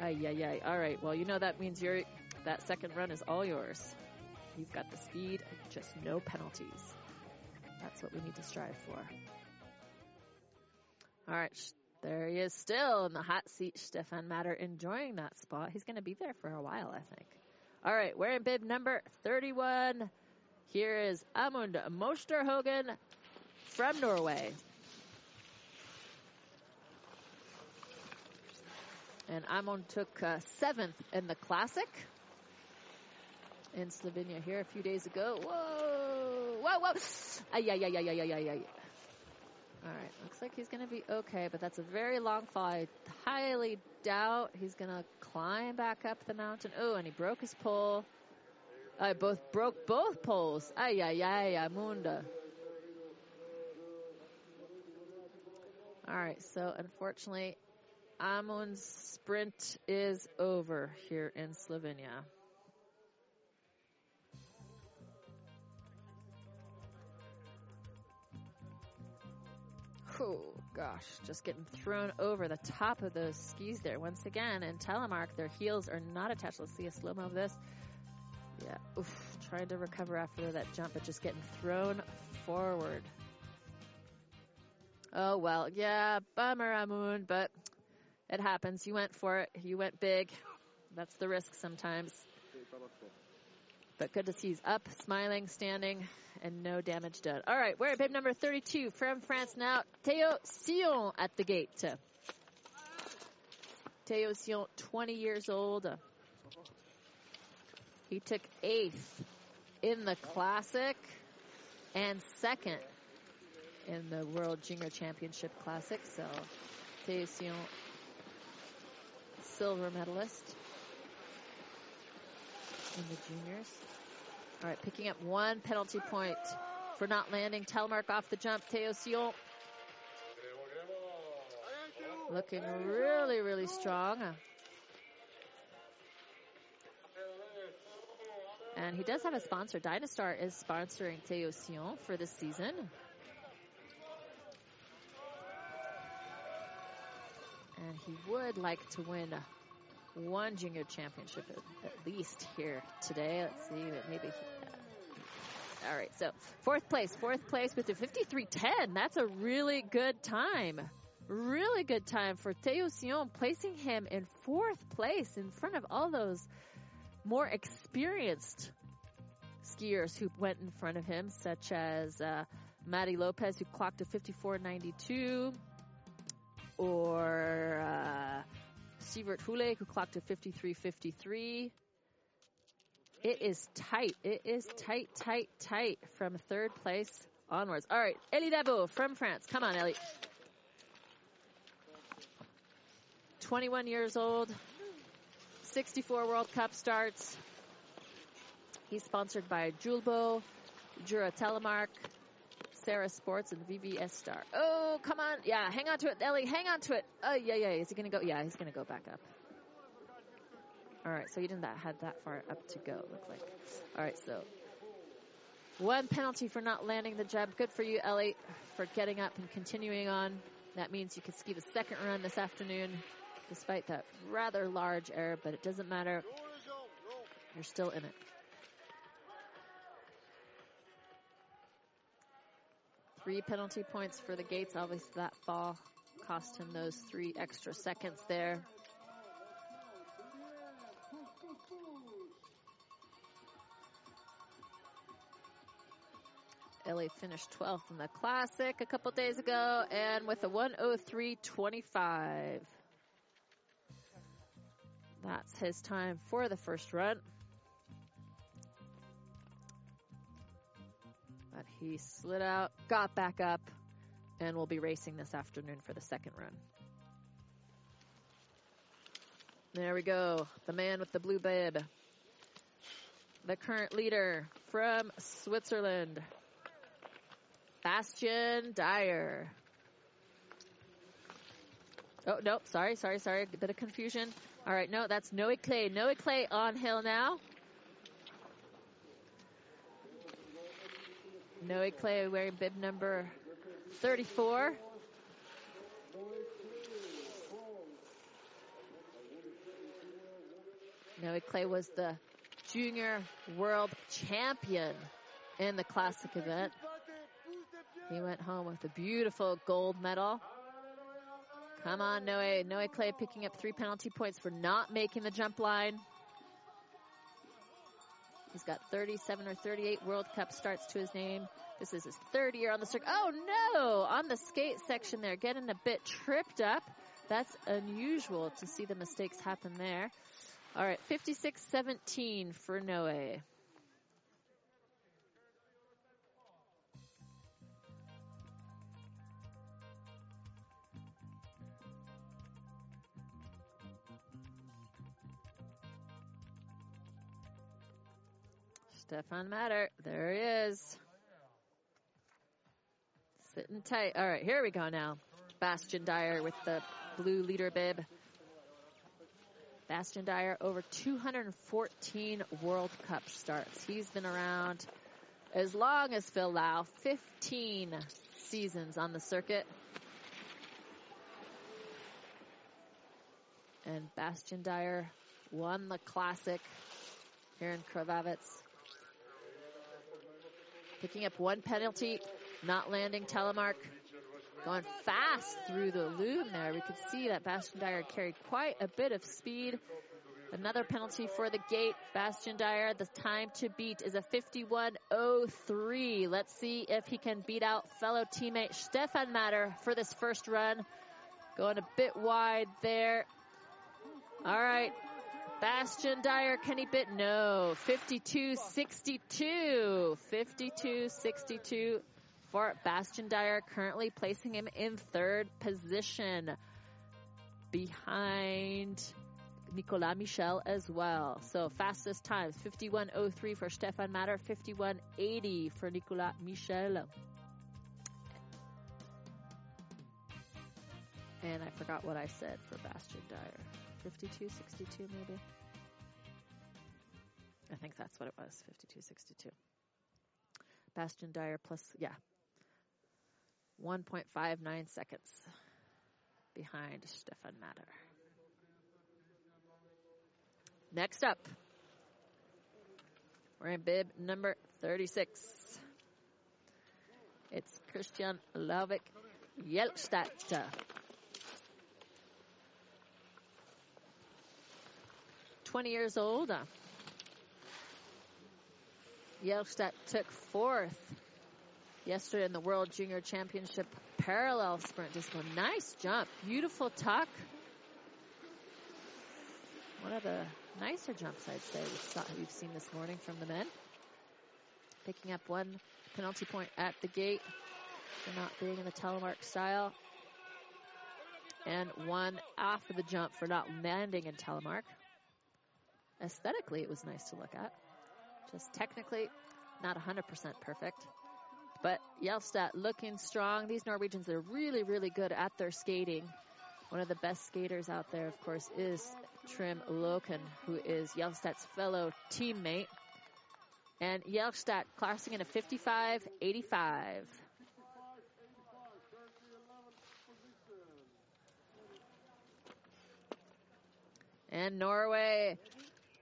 Ay, ay, ay. All right, well, you know that means you that second run is all yours. You've got the speed, just no penalties. That's what we need to strive for. All right, there he is still in the hot seat. Stefan Matter enjoying that spot. He's going to be there for a while, I think. All right, wearing bib number 31. Here is Amund Mosterhogen from Norway. And Amund took uh, seventh in the Classic in Slovenia here a few days ago. Whoa! Whoa, whoa! Ay, ay, ay, ay, ay, ay, ay. All right, looks like he's going to be okay, but that's a very long fall. I highly doubt he's going to climb back up the mountain. Oh, and he broke his pole. I both broke both poles. Ay, ay, ay, Amunda. All right, so unfortunately, Amund's sprint is over here in Slovenia. Oh gosh, just getting thrown over the top of those skis there. Once again, And telemark, their heels are not attached. Let's see a slow mo of this. Yeah, oof, trying to recover after that jump, but just getting thrown forward. Oh well, yeah, bummer, Amund, but it happens. You went for it. You went big. That's the risk sometimes. But good to see he's up, smiling, standing, and no damage done. All right, we're at bib number 32 from France now. Theo Sion at the gate. Theo Sion, 20 years old. He took eighth in the Classic and second in the World Junior Championship Classic. So Theo Sion silver medalist in the juniors. All right, picking up one penalty point for not landing. Telemark off the jump. Theo Sion looking really, really strong. And he does have a sponsor. Dynastar is sponsoring Theo Sion for this season. And he would like to win one junior championship at, at least here today. Let's see, maybe. Uh, all right, so fourth place, fourth place with a 53.10. That's a really good time. Really good time for Theo Sion, placing him in fourth place in front of all those more experienced skiers who went in front of him, such as uh, Lopez, who clocked a 54.92, or uh, Sivert Hule, who clocked a 53.53. It is tight. It is tight, tight, tight from third place onwards. All right, Elie Dabo from France. Come on, Ellie. 21 years old, 64 World Cup starts. He's sponsored by Julbo, Jura Telemark, Sarah Sports, and VVS Star. Oh, come on. Yeah, hang on to it, Ellie. Hang on to it. Oh, yeah, yeah. Is he going to go? Yeah, he's going to go back up. All right, so he didn't have that far up to go, look like. All right, so one penalty for not landing the jab. Good for you, Ellie, for getting up and continuing on. That means you can ski the second run this afternoon despite that rather large error, but it doesn't matter. You're still in it. Three penalty points for the Gates. Obviously, that fall cost him those three extra seconds there. Ellie finished 12th in the Classic a couple days ago and with a 103.25. That's his time for the first run. He slid out, got back up, and will be racing this afternoon for the second run. There we go. The man with the blue bib. The current leader from Switzerland, Bastien Dayer. Oh, no, sorry, sorry, sorry. A bit of confusion. All right, no, that's Noé Claye. Noé Claye on hill now. Noé Claye wearing bib number 34. Noé Claye was the junior world champion in the classic event. He went home with a beautiful gold medal. Come on, Noe. Noe Clay picking up three penalty points for not making the jump line. He's got 37 or 38 World Cup starts to his name. This is his third year on the circuit. Oh no! On the skate section there, getting a bit tripped up. That's unusual to see the mistakes happen there. All right, 56-17 for Noe. Stefan Matter. There he is. Sitting tight. All right, here we go now. Bastien Dayer with the blue leader bib. Bastien Dayer over 214 World Cup starts. He's been around as long as Phil Lau, 15 seasons on the circuit. And Bastien Dayer won the classic here in Krvavec picking up one penalty, not landing telemark. Going fast through the loom there. We could see that Bastien Dayer carried quite a bit of speed. Another penalty for the gate. Bastien Dayer, the time to beat is a 51.03. Let's see if he can beat out fellow teammate Stefan Matter for this first run. Going a bit wide there. All right, Bastien Dayer, Kenny bit? No. 52-62. 52-62 for Bastien Dayer, currently placing him in third position behind Nicolas Michel as well. So fastest times 51.03 for Stefan Matter, 51.80 for Nicolas Michel. And I forgot what I said for Bastien Dayer. 52.62 maybe? I think that's what it was, 52.62. Bastien Dayer plus, yeah, 1.59 seconds behind Stefan Matter. Next up, we're in bib number 36. It's Christian Lovik Jelstad. 20 years old. Uh, Jelstad took fourth yesterday in the World Junior Championship parallel sprint discipline. Nice jump. Beautiful tuck. One of the nicer jumps, I'd say, we've seen this morning from the men. Picking up one penalty point at the gate for not being in the telemark style. And one after the jump for not landing in telemark. Aesthetically, it was nice to look at. Just technically, not 100% perfect. But Jelstad looking strong. These Norwegians are really, really good at their skating. One of the best skaters out there, of course, is Trym Loken, who is Jelstad's fellow teammate. And Jelstad classing in a 55-85. And Norway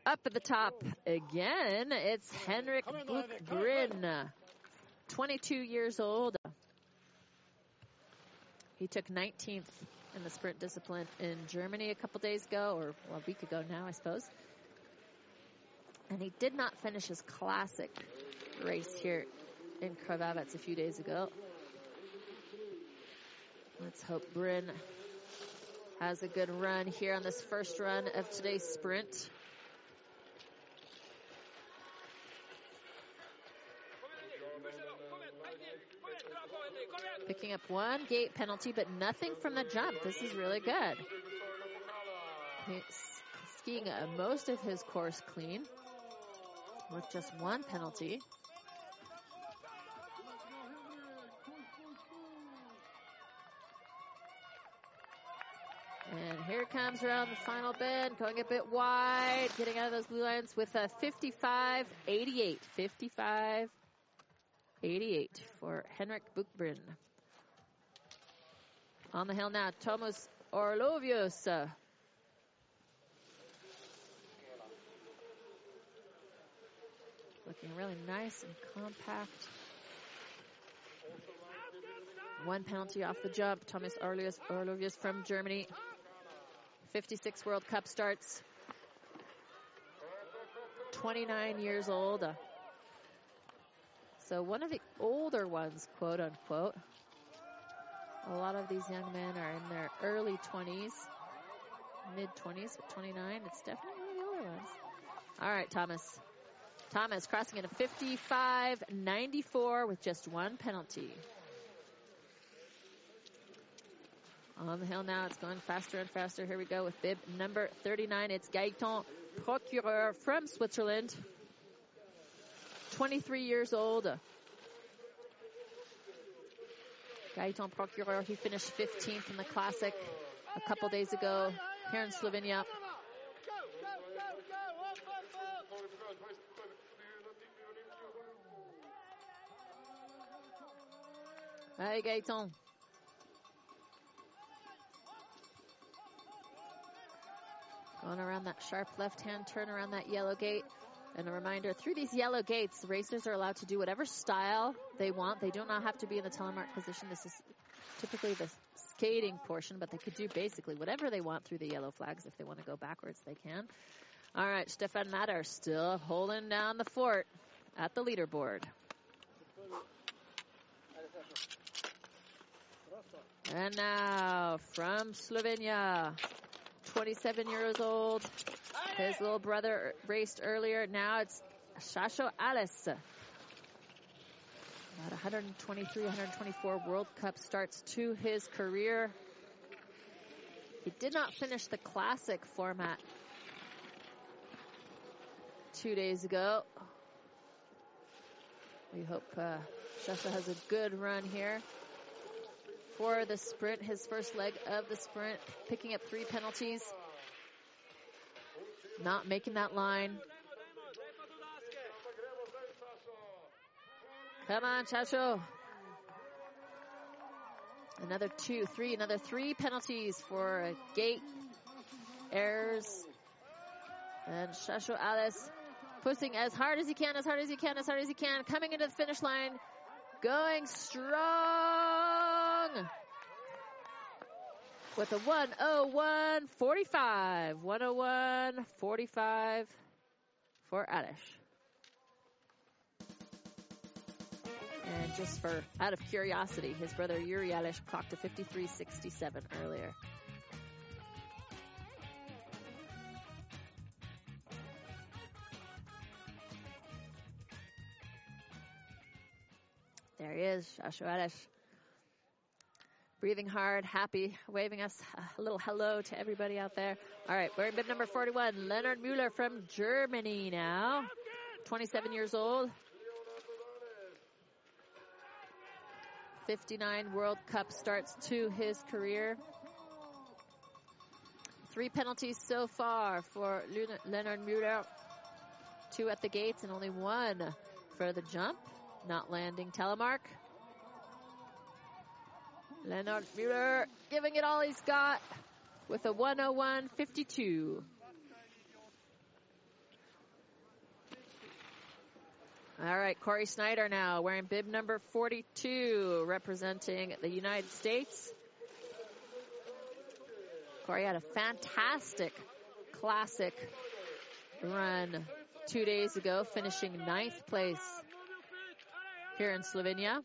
up at the top again. It's Henrik Buchbrin, 22 years old. He took 19th in the sprint discipline in Germany a couple days ago, or a week ago now, I suppose. And he did not finish his classic race here in Krvavec a few days ago. Let's hope Bryn has a good run here on this first run of today's sprint. Picking up one gate penalty, but nothing from the jump. This is really good. He's skiing most of his course clean with just one penalty. And here comes around the final bend, going a bit wide, getting out of those blue lines with a 55-88. 55 88 for Henrik Buchbrin. On the hill now, Thomas Orlovius. looking really nice and compact. One penalty off the jump. Thomas Orlovius, Orlovius from Germany. 56 World Cup starts. 29 years old. So one of the older ones, quote unquote. A lot of these young men are in their early 20s, mid 20s, but 29, it's definitely one of the older ones. All right, Thomas. Thomas crossing into 55-94 with just one penalty. On the hill now, it's going faster and faster. Here we go with bib number 39. It's Gaetan Procureur from Switzerland. 23 years old. Gaetan Procureur, he finished 15th in the Classic a couple days ago here in Slovenia. Hey, Gaetan. Going around that sharp left-hand turn around that yellow gate. And a reminder, through these yellow gates, racers are allowed to do whatever style they want. They do not have to be in the telemark position. This is typically the skating portion, but they could do basically whatever they want through the yellow flags. If they want to go backwards, they can. All right, Stefan Matter still holding down the fort at the leaderboard. And now from Slovenia, 27 years old, his little brother raced earlier. Now it's Shasho Alish. About 123, 124 World Cup starts to his career. He did not finish the classic format two days ago. We hope uh, Shasha has a good run here for the sprint, his first leg of the sprint, picking up three penalties, not making that line. Come on, Shasho. Another two, three, another three penalties for gate errors. And Shasho Alish pushing as hard as he can, as hard as he can, as hard as he can, coming into the finish line, going strong with a 101.45. 101.45 for Alish. And just for out of curiosity, his brother Yuri Alish clocked a 53.67 earlier. There he is, Joshua Alish. Breathing hard, happy, waving us a little hello to everybody out there. All right, we're in bib number 41. Leonard Mueller from Germany now. 27 years old. 59 World Cup starts to his career. Three penalties so far for Leonard Mueller. Two at the gates and only one for the jump. Not landing telemark. Leonard Mueller giving it all he's got with a 101.52. All right, Corey Snyder now wearing bib number 42, representing the United States. Corey had a fantastic classic run two days ago, finishing ninth place here in Slovenia.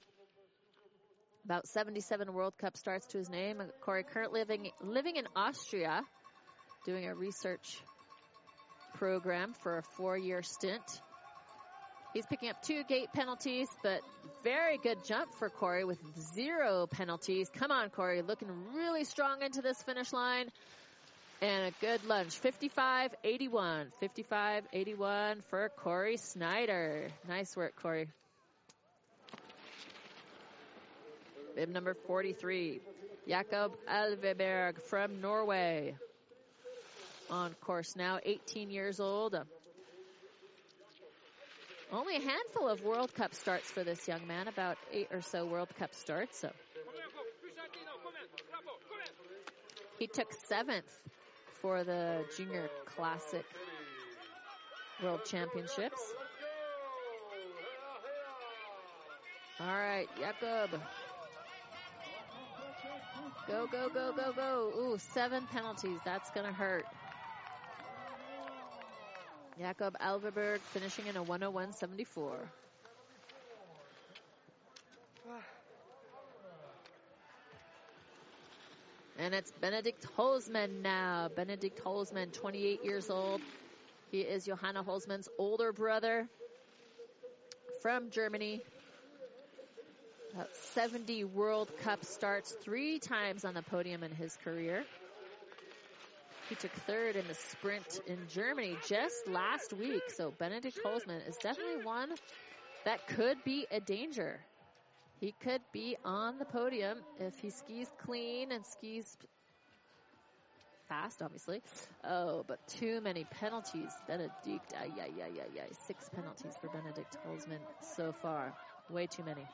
About 77 World Cup starts to his name. Corey currently living, living in Austria, doing a research program for a four-year stint. He's picking up two gate penalties, but very good jump for Corey with zero penalties. Come on, Corey, looking really strong into this finish line. And a good lunge, 55-81. 55-81 for Corey Snyder. Nice work, Corey. Bib number 43, Jakob Alveberg from Norway. On course now, 18 years old. Only a handful of World Cup starts for this young man, about eight or so World Cup starts. So he took seventh for the Junior Classic World Championships. All right, Jakob Go, go, go, go, go. Ooh, seven penalties. That's going to hurt. Jakob Alveberg finishing in a 101.74. And it's Benedikt Holzmann now. Benedikt Holzmann, 28 years old. He is Johanna Holzmann's older brother from Germany. About 70 World Cup starts, three times on the podium in his career. He took third in the sprint in Germany just last week. So Benedikt Holzmann is definitely one that could be a danger. He could be on the podium if he skis clean and skis fast, obviously. Oh, but too many penalties. Benedikt, ay, ay, ay, ay, ay. Six penalties for Benedikt Holzmann so far. Way too many.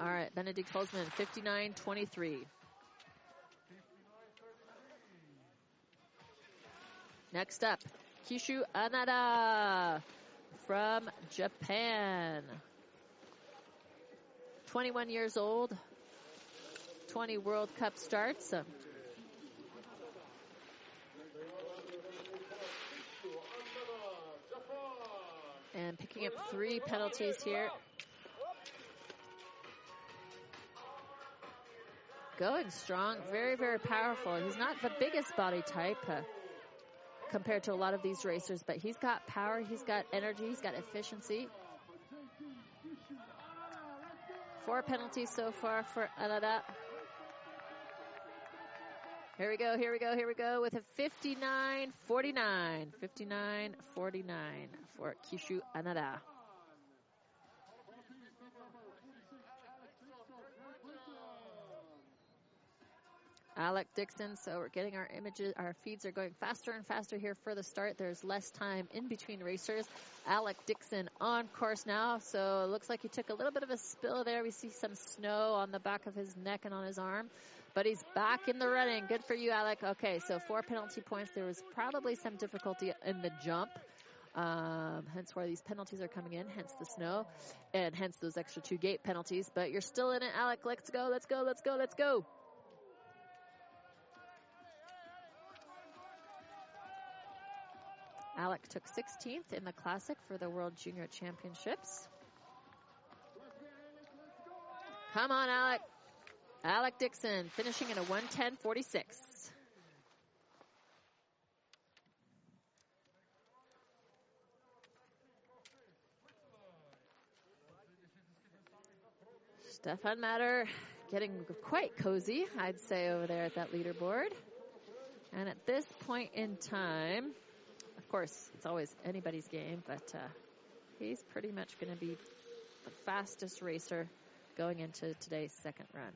All right, Benedict Holzmann, 59-23. Next up, Kishu Anada from Japan. 21 years old, 20 World Cup starts. And picking up three penalties here. Going strong, very, very powerful. He's not the biggest body type uh, compared to a lot of these racers, but he's got power, he's got energy, he's got efficiency. Four penalties so far for Alada. Here we go, here we go, here we go with a 59 49. 59 49 for Kishu Anada. Alec Dixon. So we're getting our images, our feeds are going faster and faster here for the start. There's less time in between racers. Alec Dixon on course now. So it looks like he took a little bit of a spill there. We see some snow on the back of his neck and on his arm. But he's back in the running. Good for you, Alec. Okay, so four penalty points. There was probably some difficulty in the jump. Um, hence why these penalties are coming in, hence the snow, and hence those extra two gate penalties. But you're still in it, Alec. Let's go, let's go, let's go, let's go. Alec took 16th in the Classic for the World Junior Championships. Come on, Alec. Alec Dixon finishing in a 110.46. Stefan Matter getting quite cozy, I'd say, over there at that leaderboard. And at this point in time, of course, it's always anybody's game, but uh, he's pretty much going to be the fastest racer going into today's second run.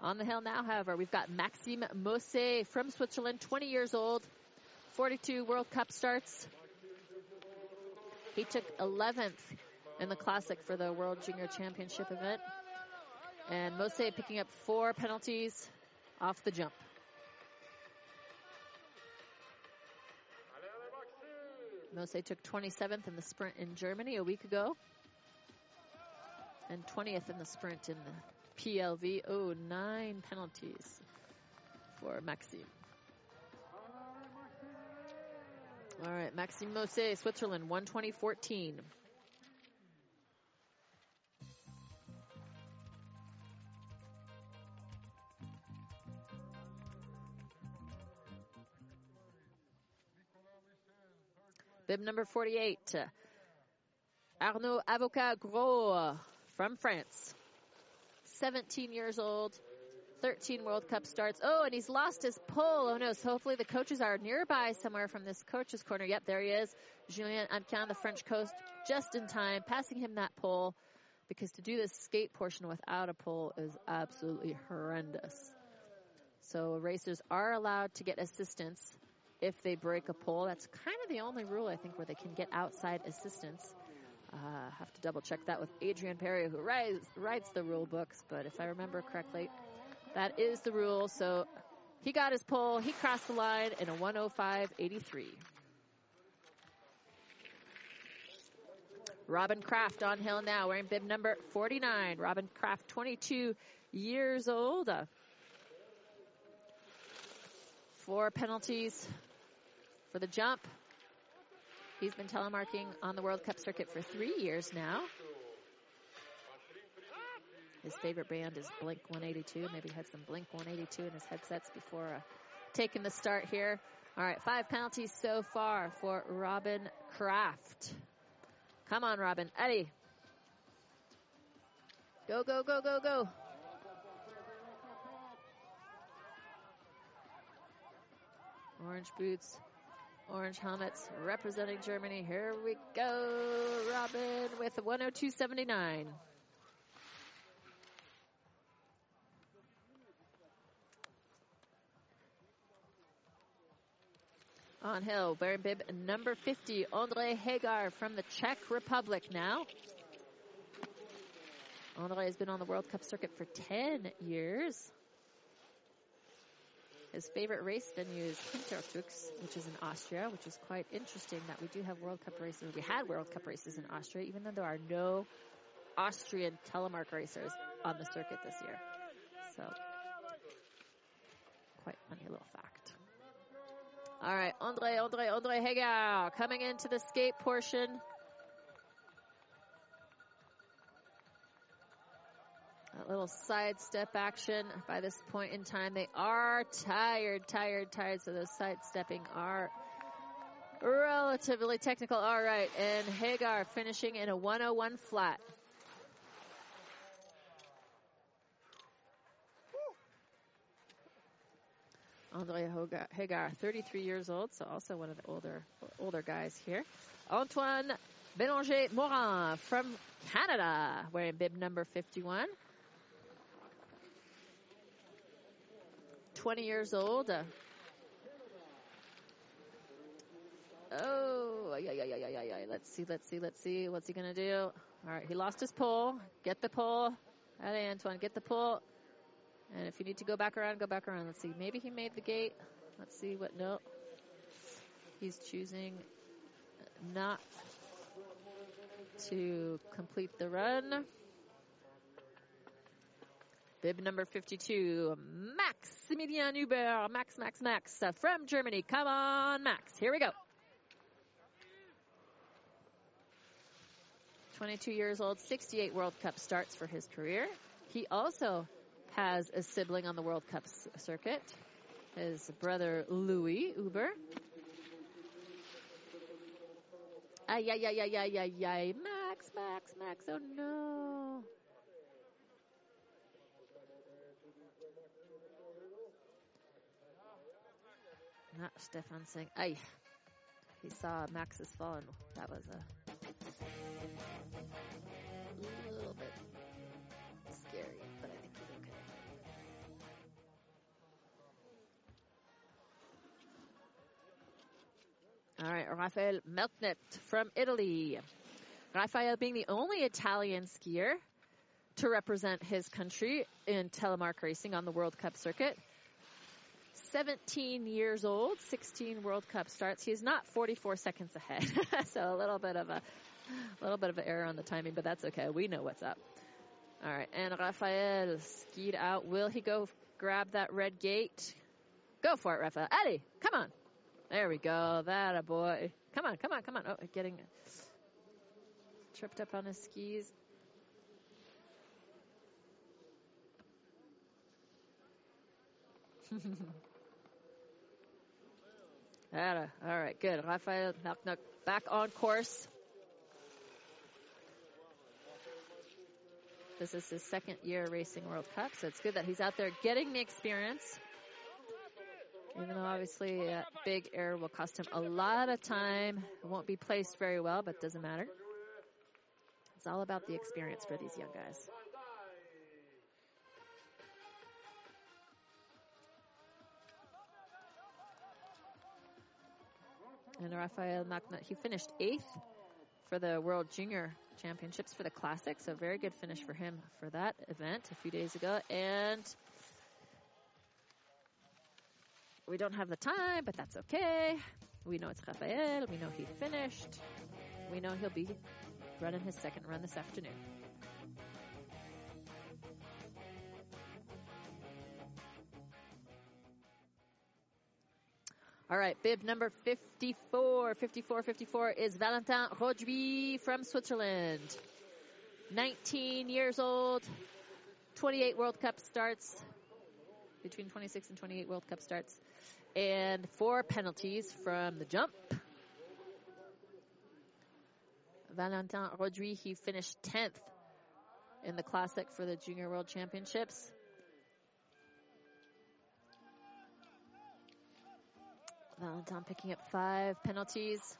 On the hill now, however, we've got Maxime Mosse from Switzerland, 20 years old, 42 World Cup starts. He took 11th in the Classic for the World Junior Championship event. And Mosse picking up four penalties off the jump. Mosse took 27th in the sprint in Germany a week ago. And 20th in the sprint in the PLV. Oh, nine penalties for Maxime. All right, Maxime Mosse, Switzerland, 120.14. Bib number 48, Arnaud Avocat Gros from France. 17 years old, 13 World Cup starts. Oh, and he's lost his pole. Oh no, so hopefully the coaches are nearby somewhere from this coach's corner. Yep, there he is. Julien Amcan, the French coast, just in time, passing him that pole because to do this skate portion without a pole is absolutely horrendous. So racers are allowed to get assistance if they break a pole. That's kind of the only rule, I think, where they can get outside assistance. Uh, have to double check that with Adrian Perry, who writes, writes the rule books, but if I remember correctly, that is the rule. So he got his pole, he crossed the line in a 105.83. Robin Kraft on hill now, wearing bib number 49. Robin Kraft, 22 years old. Uh, four penalties for the jump. He's been telemarking on the World Cup circuit for three years now. His favorite band is Blink 182. Maybe he had some Blink 182 in his headsets before uh, taking the start here. All right, five penalties so far for Robin Kraft. Come on, Robin. Eddie. Go, go, go, go, go. Orange boots, orange helmets representing Germany. Here we go. Robin with 102.79. On hill, wearing bib number 50, Andre Hagar from the Czech Republic now. Andre has been on the World Cup circuit for 10 years. His favorite race venue is Hintertux, which is in Austria, which is quite interesting that we do have World Cup races. We had World Cup races in Austria, even though there are no Austrian telemark racers on the circuit this year. So, quite funny little fact. All right, Andre, Andre, Andre Hagar coming into the skate portion. That little sidestep action by this point in time. They are tired, tired, tired. So those sidestepping are relatively technical. All right. And Hagar finishing in a 101 flat. Andre Hagar, 33 years old, so also one of the older older guys here. Antoine Bélanger Morin from Canada, wearing bib number 51. 20 years old. Uh, oh, yeah, yeah, yeah, yeah, yeah, yeah. Let's see, let's see, let's see. What's he going to do? All right, he lost his pole. Get the pole. Allez, Antoine, get the pole. And if you need to go back around, go back around. Let's see. Maybe he made the gate. Let's see what. No. He's choosing not to complete the run. Bib number 52, Maximilian Huber. Max, Max, Max uh, from Germany. Come on, Max. Here we go. 22 years old, 68 World Cup starts for his career. He also has a sibling on the World Cup circuit, his brother Louis Huber. Ay, ay, ay, ay, ay, ay, ay. Max, Max, Max, oh no. Stefan saying, ay. He saw Max's fall and that was a little bit scary, but I think he's okay. All right, Rafael Melknet from Italy. Rafael being the only Italian skier to represent his country in telemark racing on the World Cup circuit. 17 years old, 16 World Cup starts. He's not 44 seconds ahead, <laughs> so a little bit of a, a little bit of an error on the timing, but that's okay. We know what's up. All right, and Rafael skied out. Will he go grab that red gate? Go for it, Rafael. Eddie, come on. There we go. That a boy. Come on, come on, come on. Oh, getting tripped up on his skis. <laughs> All right, good. Rafael back on course. This is his second year racing World Cup, so it's good that he's out there getting the experience. Even though obviously a big error will cost him a lot of time. It won't be placed very well, but doesn't matter. It's all about the experience for these young guys. And Rafael Makna, he finished eighth for the World Junior Championships for the Classic. So very good finish for him for that event a few days ago. And we don't have the time, but that's okay. We know it's Rafael. We know he finished. We know he'll be running his second run this afternoon. All right, bib number 54. 54, 54 is Valentin Roduit from Switzerland. 19 years old, 28 World Cup starts, between 26 and 28 World Cup starts, and four penalties from the jump. Valentin Roduit, he finished 10th in the Classic for the Junior World Championships. Valentin picking up five penalties.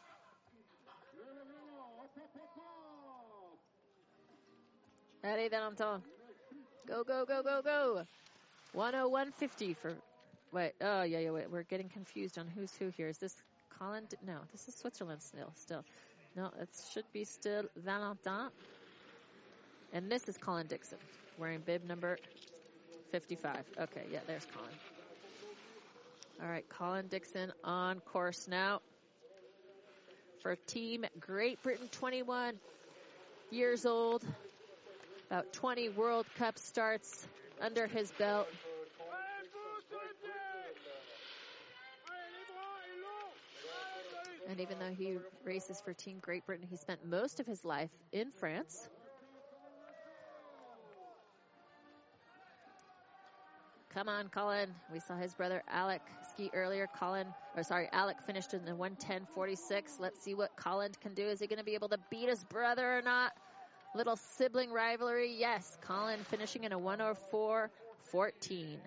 Allez, Valentin. Go, go, go, go, go. 101.50 for. Wait, oh, yeah, yeah, wait. We're getting confused on who's who here. Is this Colin? No, this is Switzerland still. Still. No, it should be still Valentin. And this is Colin Dixon, wearing bib number 55. Okay, yeah, there's Colin. All right, Colin Dixon on course now for Team Great Britain, 21 years old, about 20 World Cup starts under his belt. And even though he races for Team Great Britain, he spent most of his life in France. Come on, Colin. We saw his brother Alec ski earlier. Colin, or sorry, Alec finished in the 110.46. Let's see what Colin can do. Is he going to be able to beat his brother or not? Little sibling rivalry. Yes, Colin finishing in a 104.14.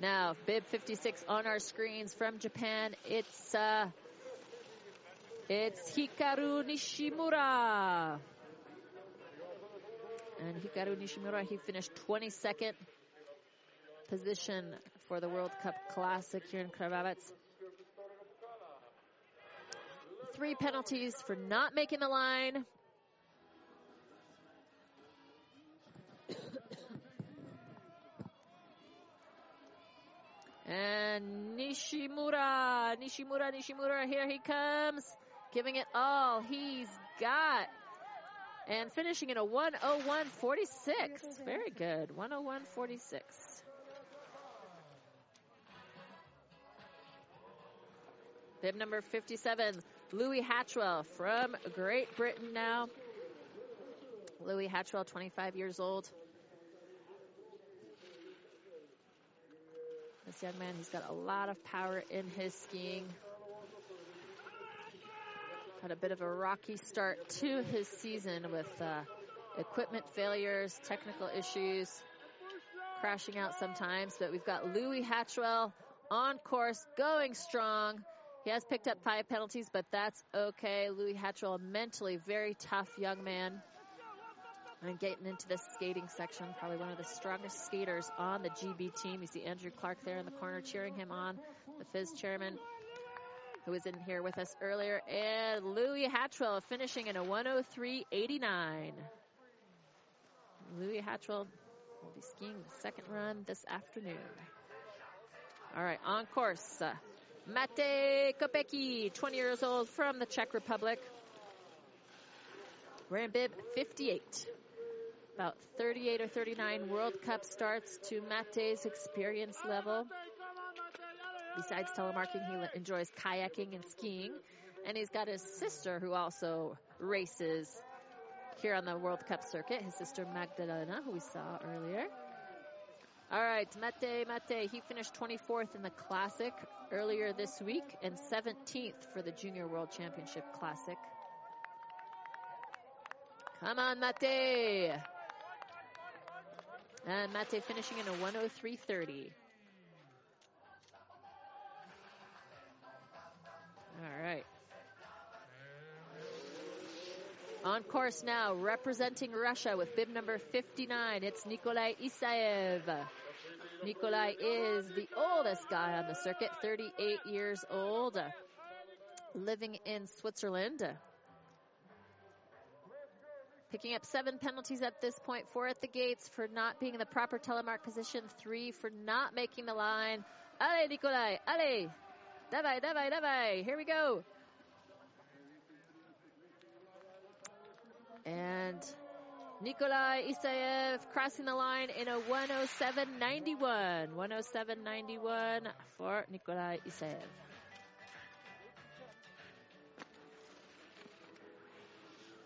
Now, bib 56 on our screens from Japan. It's uh, it's Hikaru Nishimura. And Hikaru Nishimura, he finished 22nd position for the World Cup Classic here in Krvavec. Three penalties for not making the line. <coughs> and Nishimura, Nishimura, Nishimura, here he comes, giving it all he's got. And finishing in a 101.46. Very good. 101.46. Bib number 57, Louis Hatchwell from Great Britain now. Louis Hatchwell, 25 years old. This young man, he's got a lot of power in his skiing. Had a bit of a rocky start to his season with uh, equipment failures, technical issues, crashing out sometimes. But we've got Louis Hatchwell on course, going strong. He has picked up five penalties, but that's okay. Louis Hatchwell, a mentally very tough young man. And getting into the skating section, probably one of the strongest skaters on the GB team. You see Andrew Clark there in the corner cheering him on, the FIS chairman who was in here with us earlier. And Louis Hatchwell finishing in a 103.89. Louis Hatchwell will be skiing the second run this afternoon. All right, on course. Uh, Mate Kopecki, 20 years old from the Czech Republic. Wearing bib 58. About 38 or 39 World Cup starts to Mate's experience level. Besides telemarking, he enjoys kayaking and skiing. And he's got his sister who also races here on the World Cup circuit. His sister Magdalena, who we saw earlier. All right, Mate Mate, he finished 24th in the Classic earlier this week and 17th for the Junior World Championship Classic. Come on, Mate. And Mate finishing in a 103.30. All right. On course now, representing Russia with bib number 59, it's Nikolai Isaev. Nikolai is the oldest guy on the circuit, 38 years old, living in Switzerland. Picking up seven penalties at this point, four at the gates for not being in the proper telemark position, three for not making the line. Allez, Nikolai, allez! Davai, davai, davai! Here we go! And Nikolai Isayev crossing the line in a 107.91. 107.91 for Nikolai Isayev.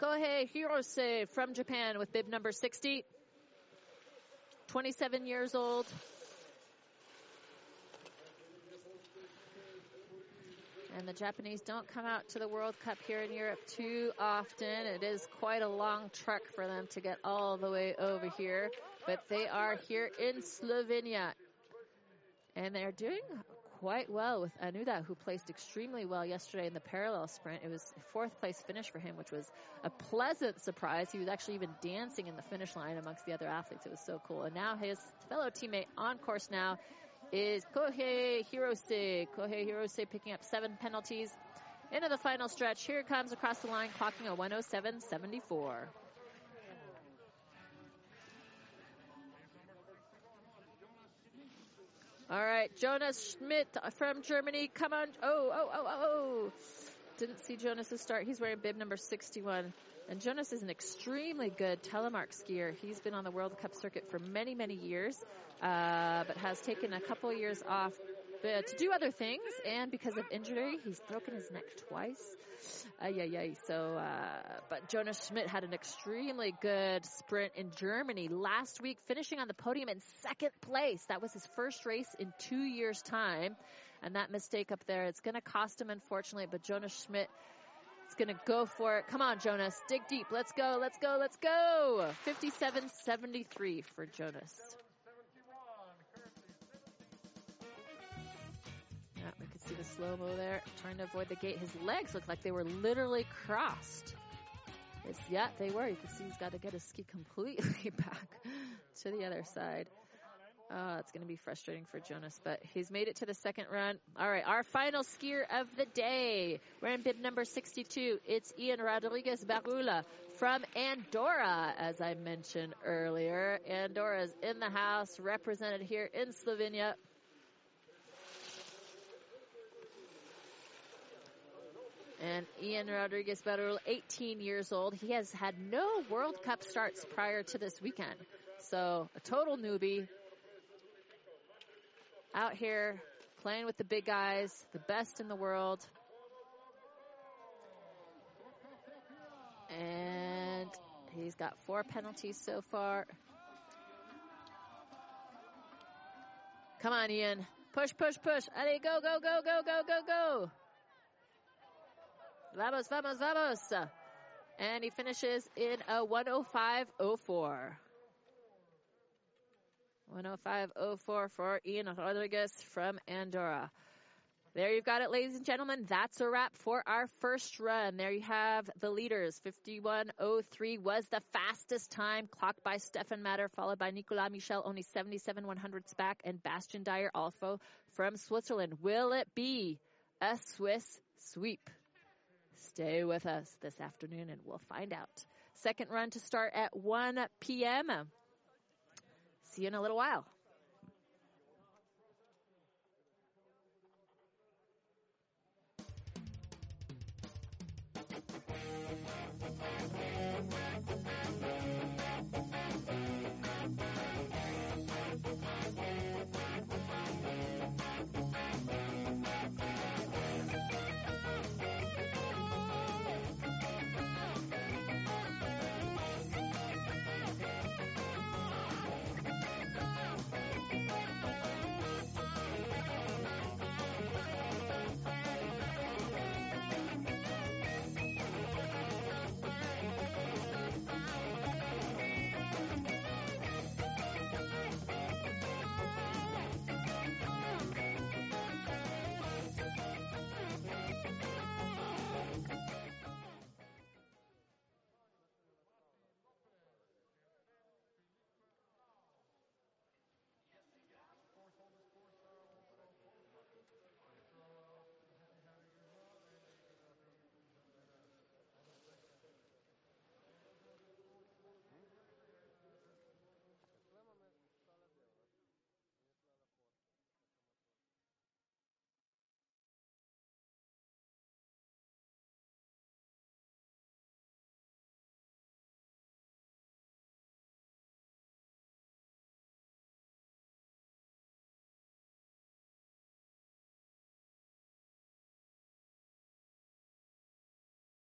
Kohei Hirose from Japan with bib number 60. 27 years old. And the Japanese don't come out to the World Cup here in Europe too often. It is quite a long trek for them to get all the way over here. But they are here in Slovenia. And they're doing quite well with Anuda, who placed extremely well yesterday in the parallel sprint. It was fourth place finish for him, which was a pleasant surprise. He was actually even dancing in the finish line amongst the other athletes. It was so cool. And now his fellow teammate on course now is Kohei Hirose. Kohei Hirose picking up seven penalties. Into the final stretch. Here comes across the line, clocking a 107.74. All right, Jonas Schmidt from Germany. Come on. Oh, oh, oh, oh, oh. Didn't see Jonas's start. He's wearing bib number 61. And Jonas is an extremely good telemark skier. He's been on the World Cup circuit for many, many years, uh, but has taken a couple years off to do other things. And because of injury, he's broken his neck twice. Ay, ay, ay. So, uh, but Jonas Schmidt had an extremely good sprint in Germany last week, finishing on the podium in second place. That was his first race in two years' time. And that mistake up there, it's going to cost him, unfortunately. But Jonas Schmidt it's going to go for it. Come on, Jonas. Dig deep. Let's go. Let's go. Let's go. 57-73 for Jonas. Yeah, we can see the slow-mo there. Trying to avoid the gate. His legs look like they were literally crossed. It's, yeah, they were. You can see he's got to get his ski completely <laughs> back to the other side. Oh, it's going to be frustrating for Jonas, but he's made it to the second run. All right, our final skier of the day. We're in bib number 62. It's Ian Rodriguez Barula from Andorra, as I mentioned earlier. Andorra's in the house, represented here in Slovenia. And Ian Rodriguez Barula, 18 years old. He has had no World Cup starts prior to this weekend. So a total newbie out here playing with the big guys, the best in the world. And he's got four penalties so far. Come on, Ian. Push, push, push. Allez, go, go, go, go, go, go, go. Vamos, vamos, vamos. And he finishes in a 105.04. 105.04 for Ian Rodriguez from Andorra. There you've got it, ladies and gentlemen. That's a wrap for our first run. There you have the leaders. 51.03 was the fastest time clocked by Stefan Matter, followed by Nicolas Michel, only 77 100ths back, and Bastien Dayer also from Switzerland. Will it be a Swiss sweep? Stay with us this afternoon and we'll find out. Second run to start at 1 p.m. See you in a little while.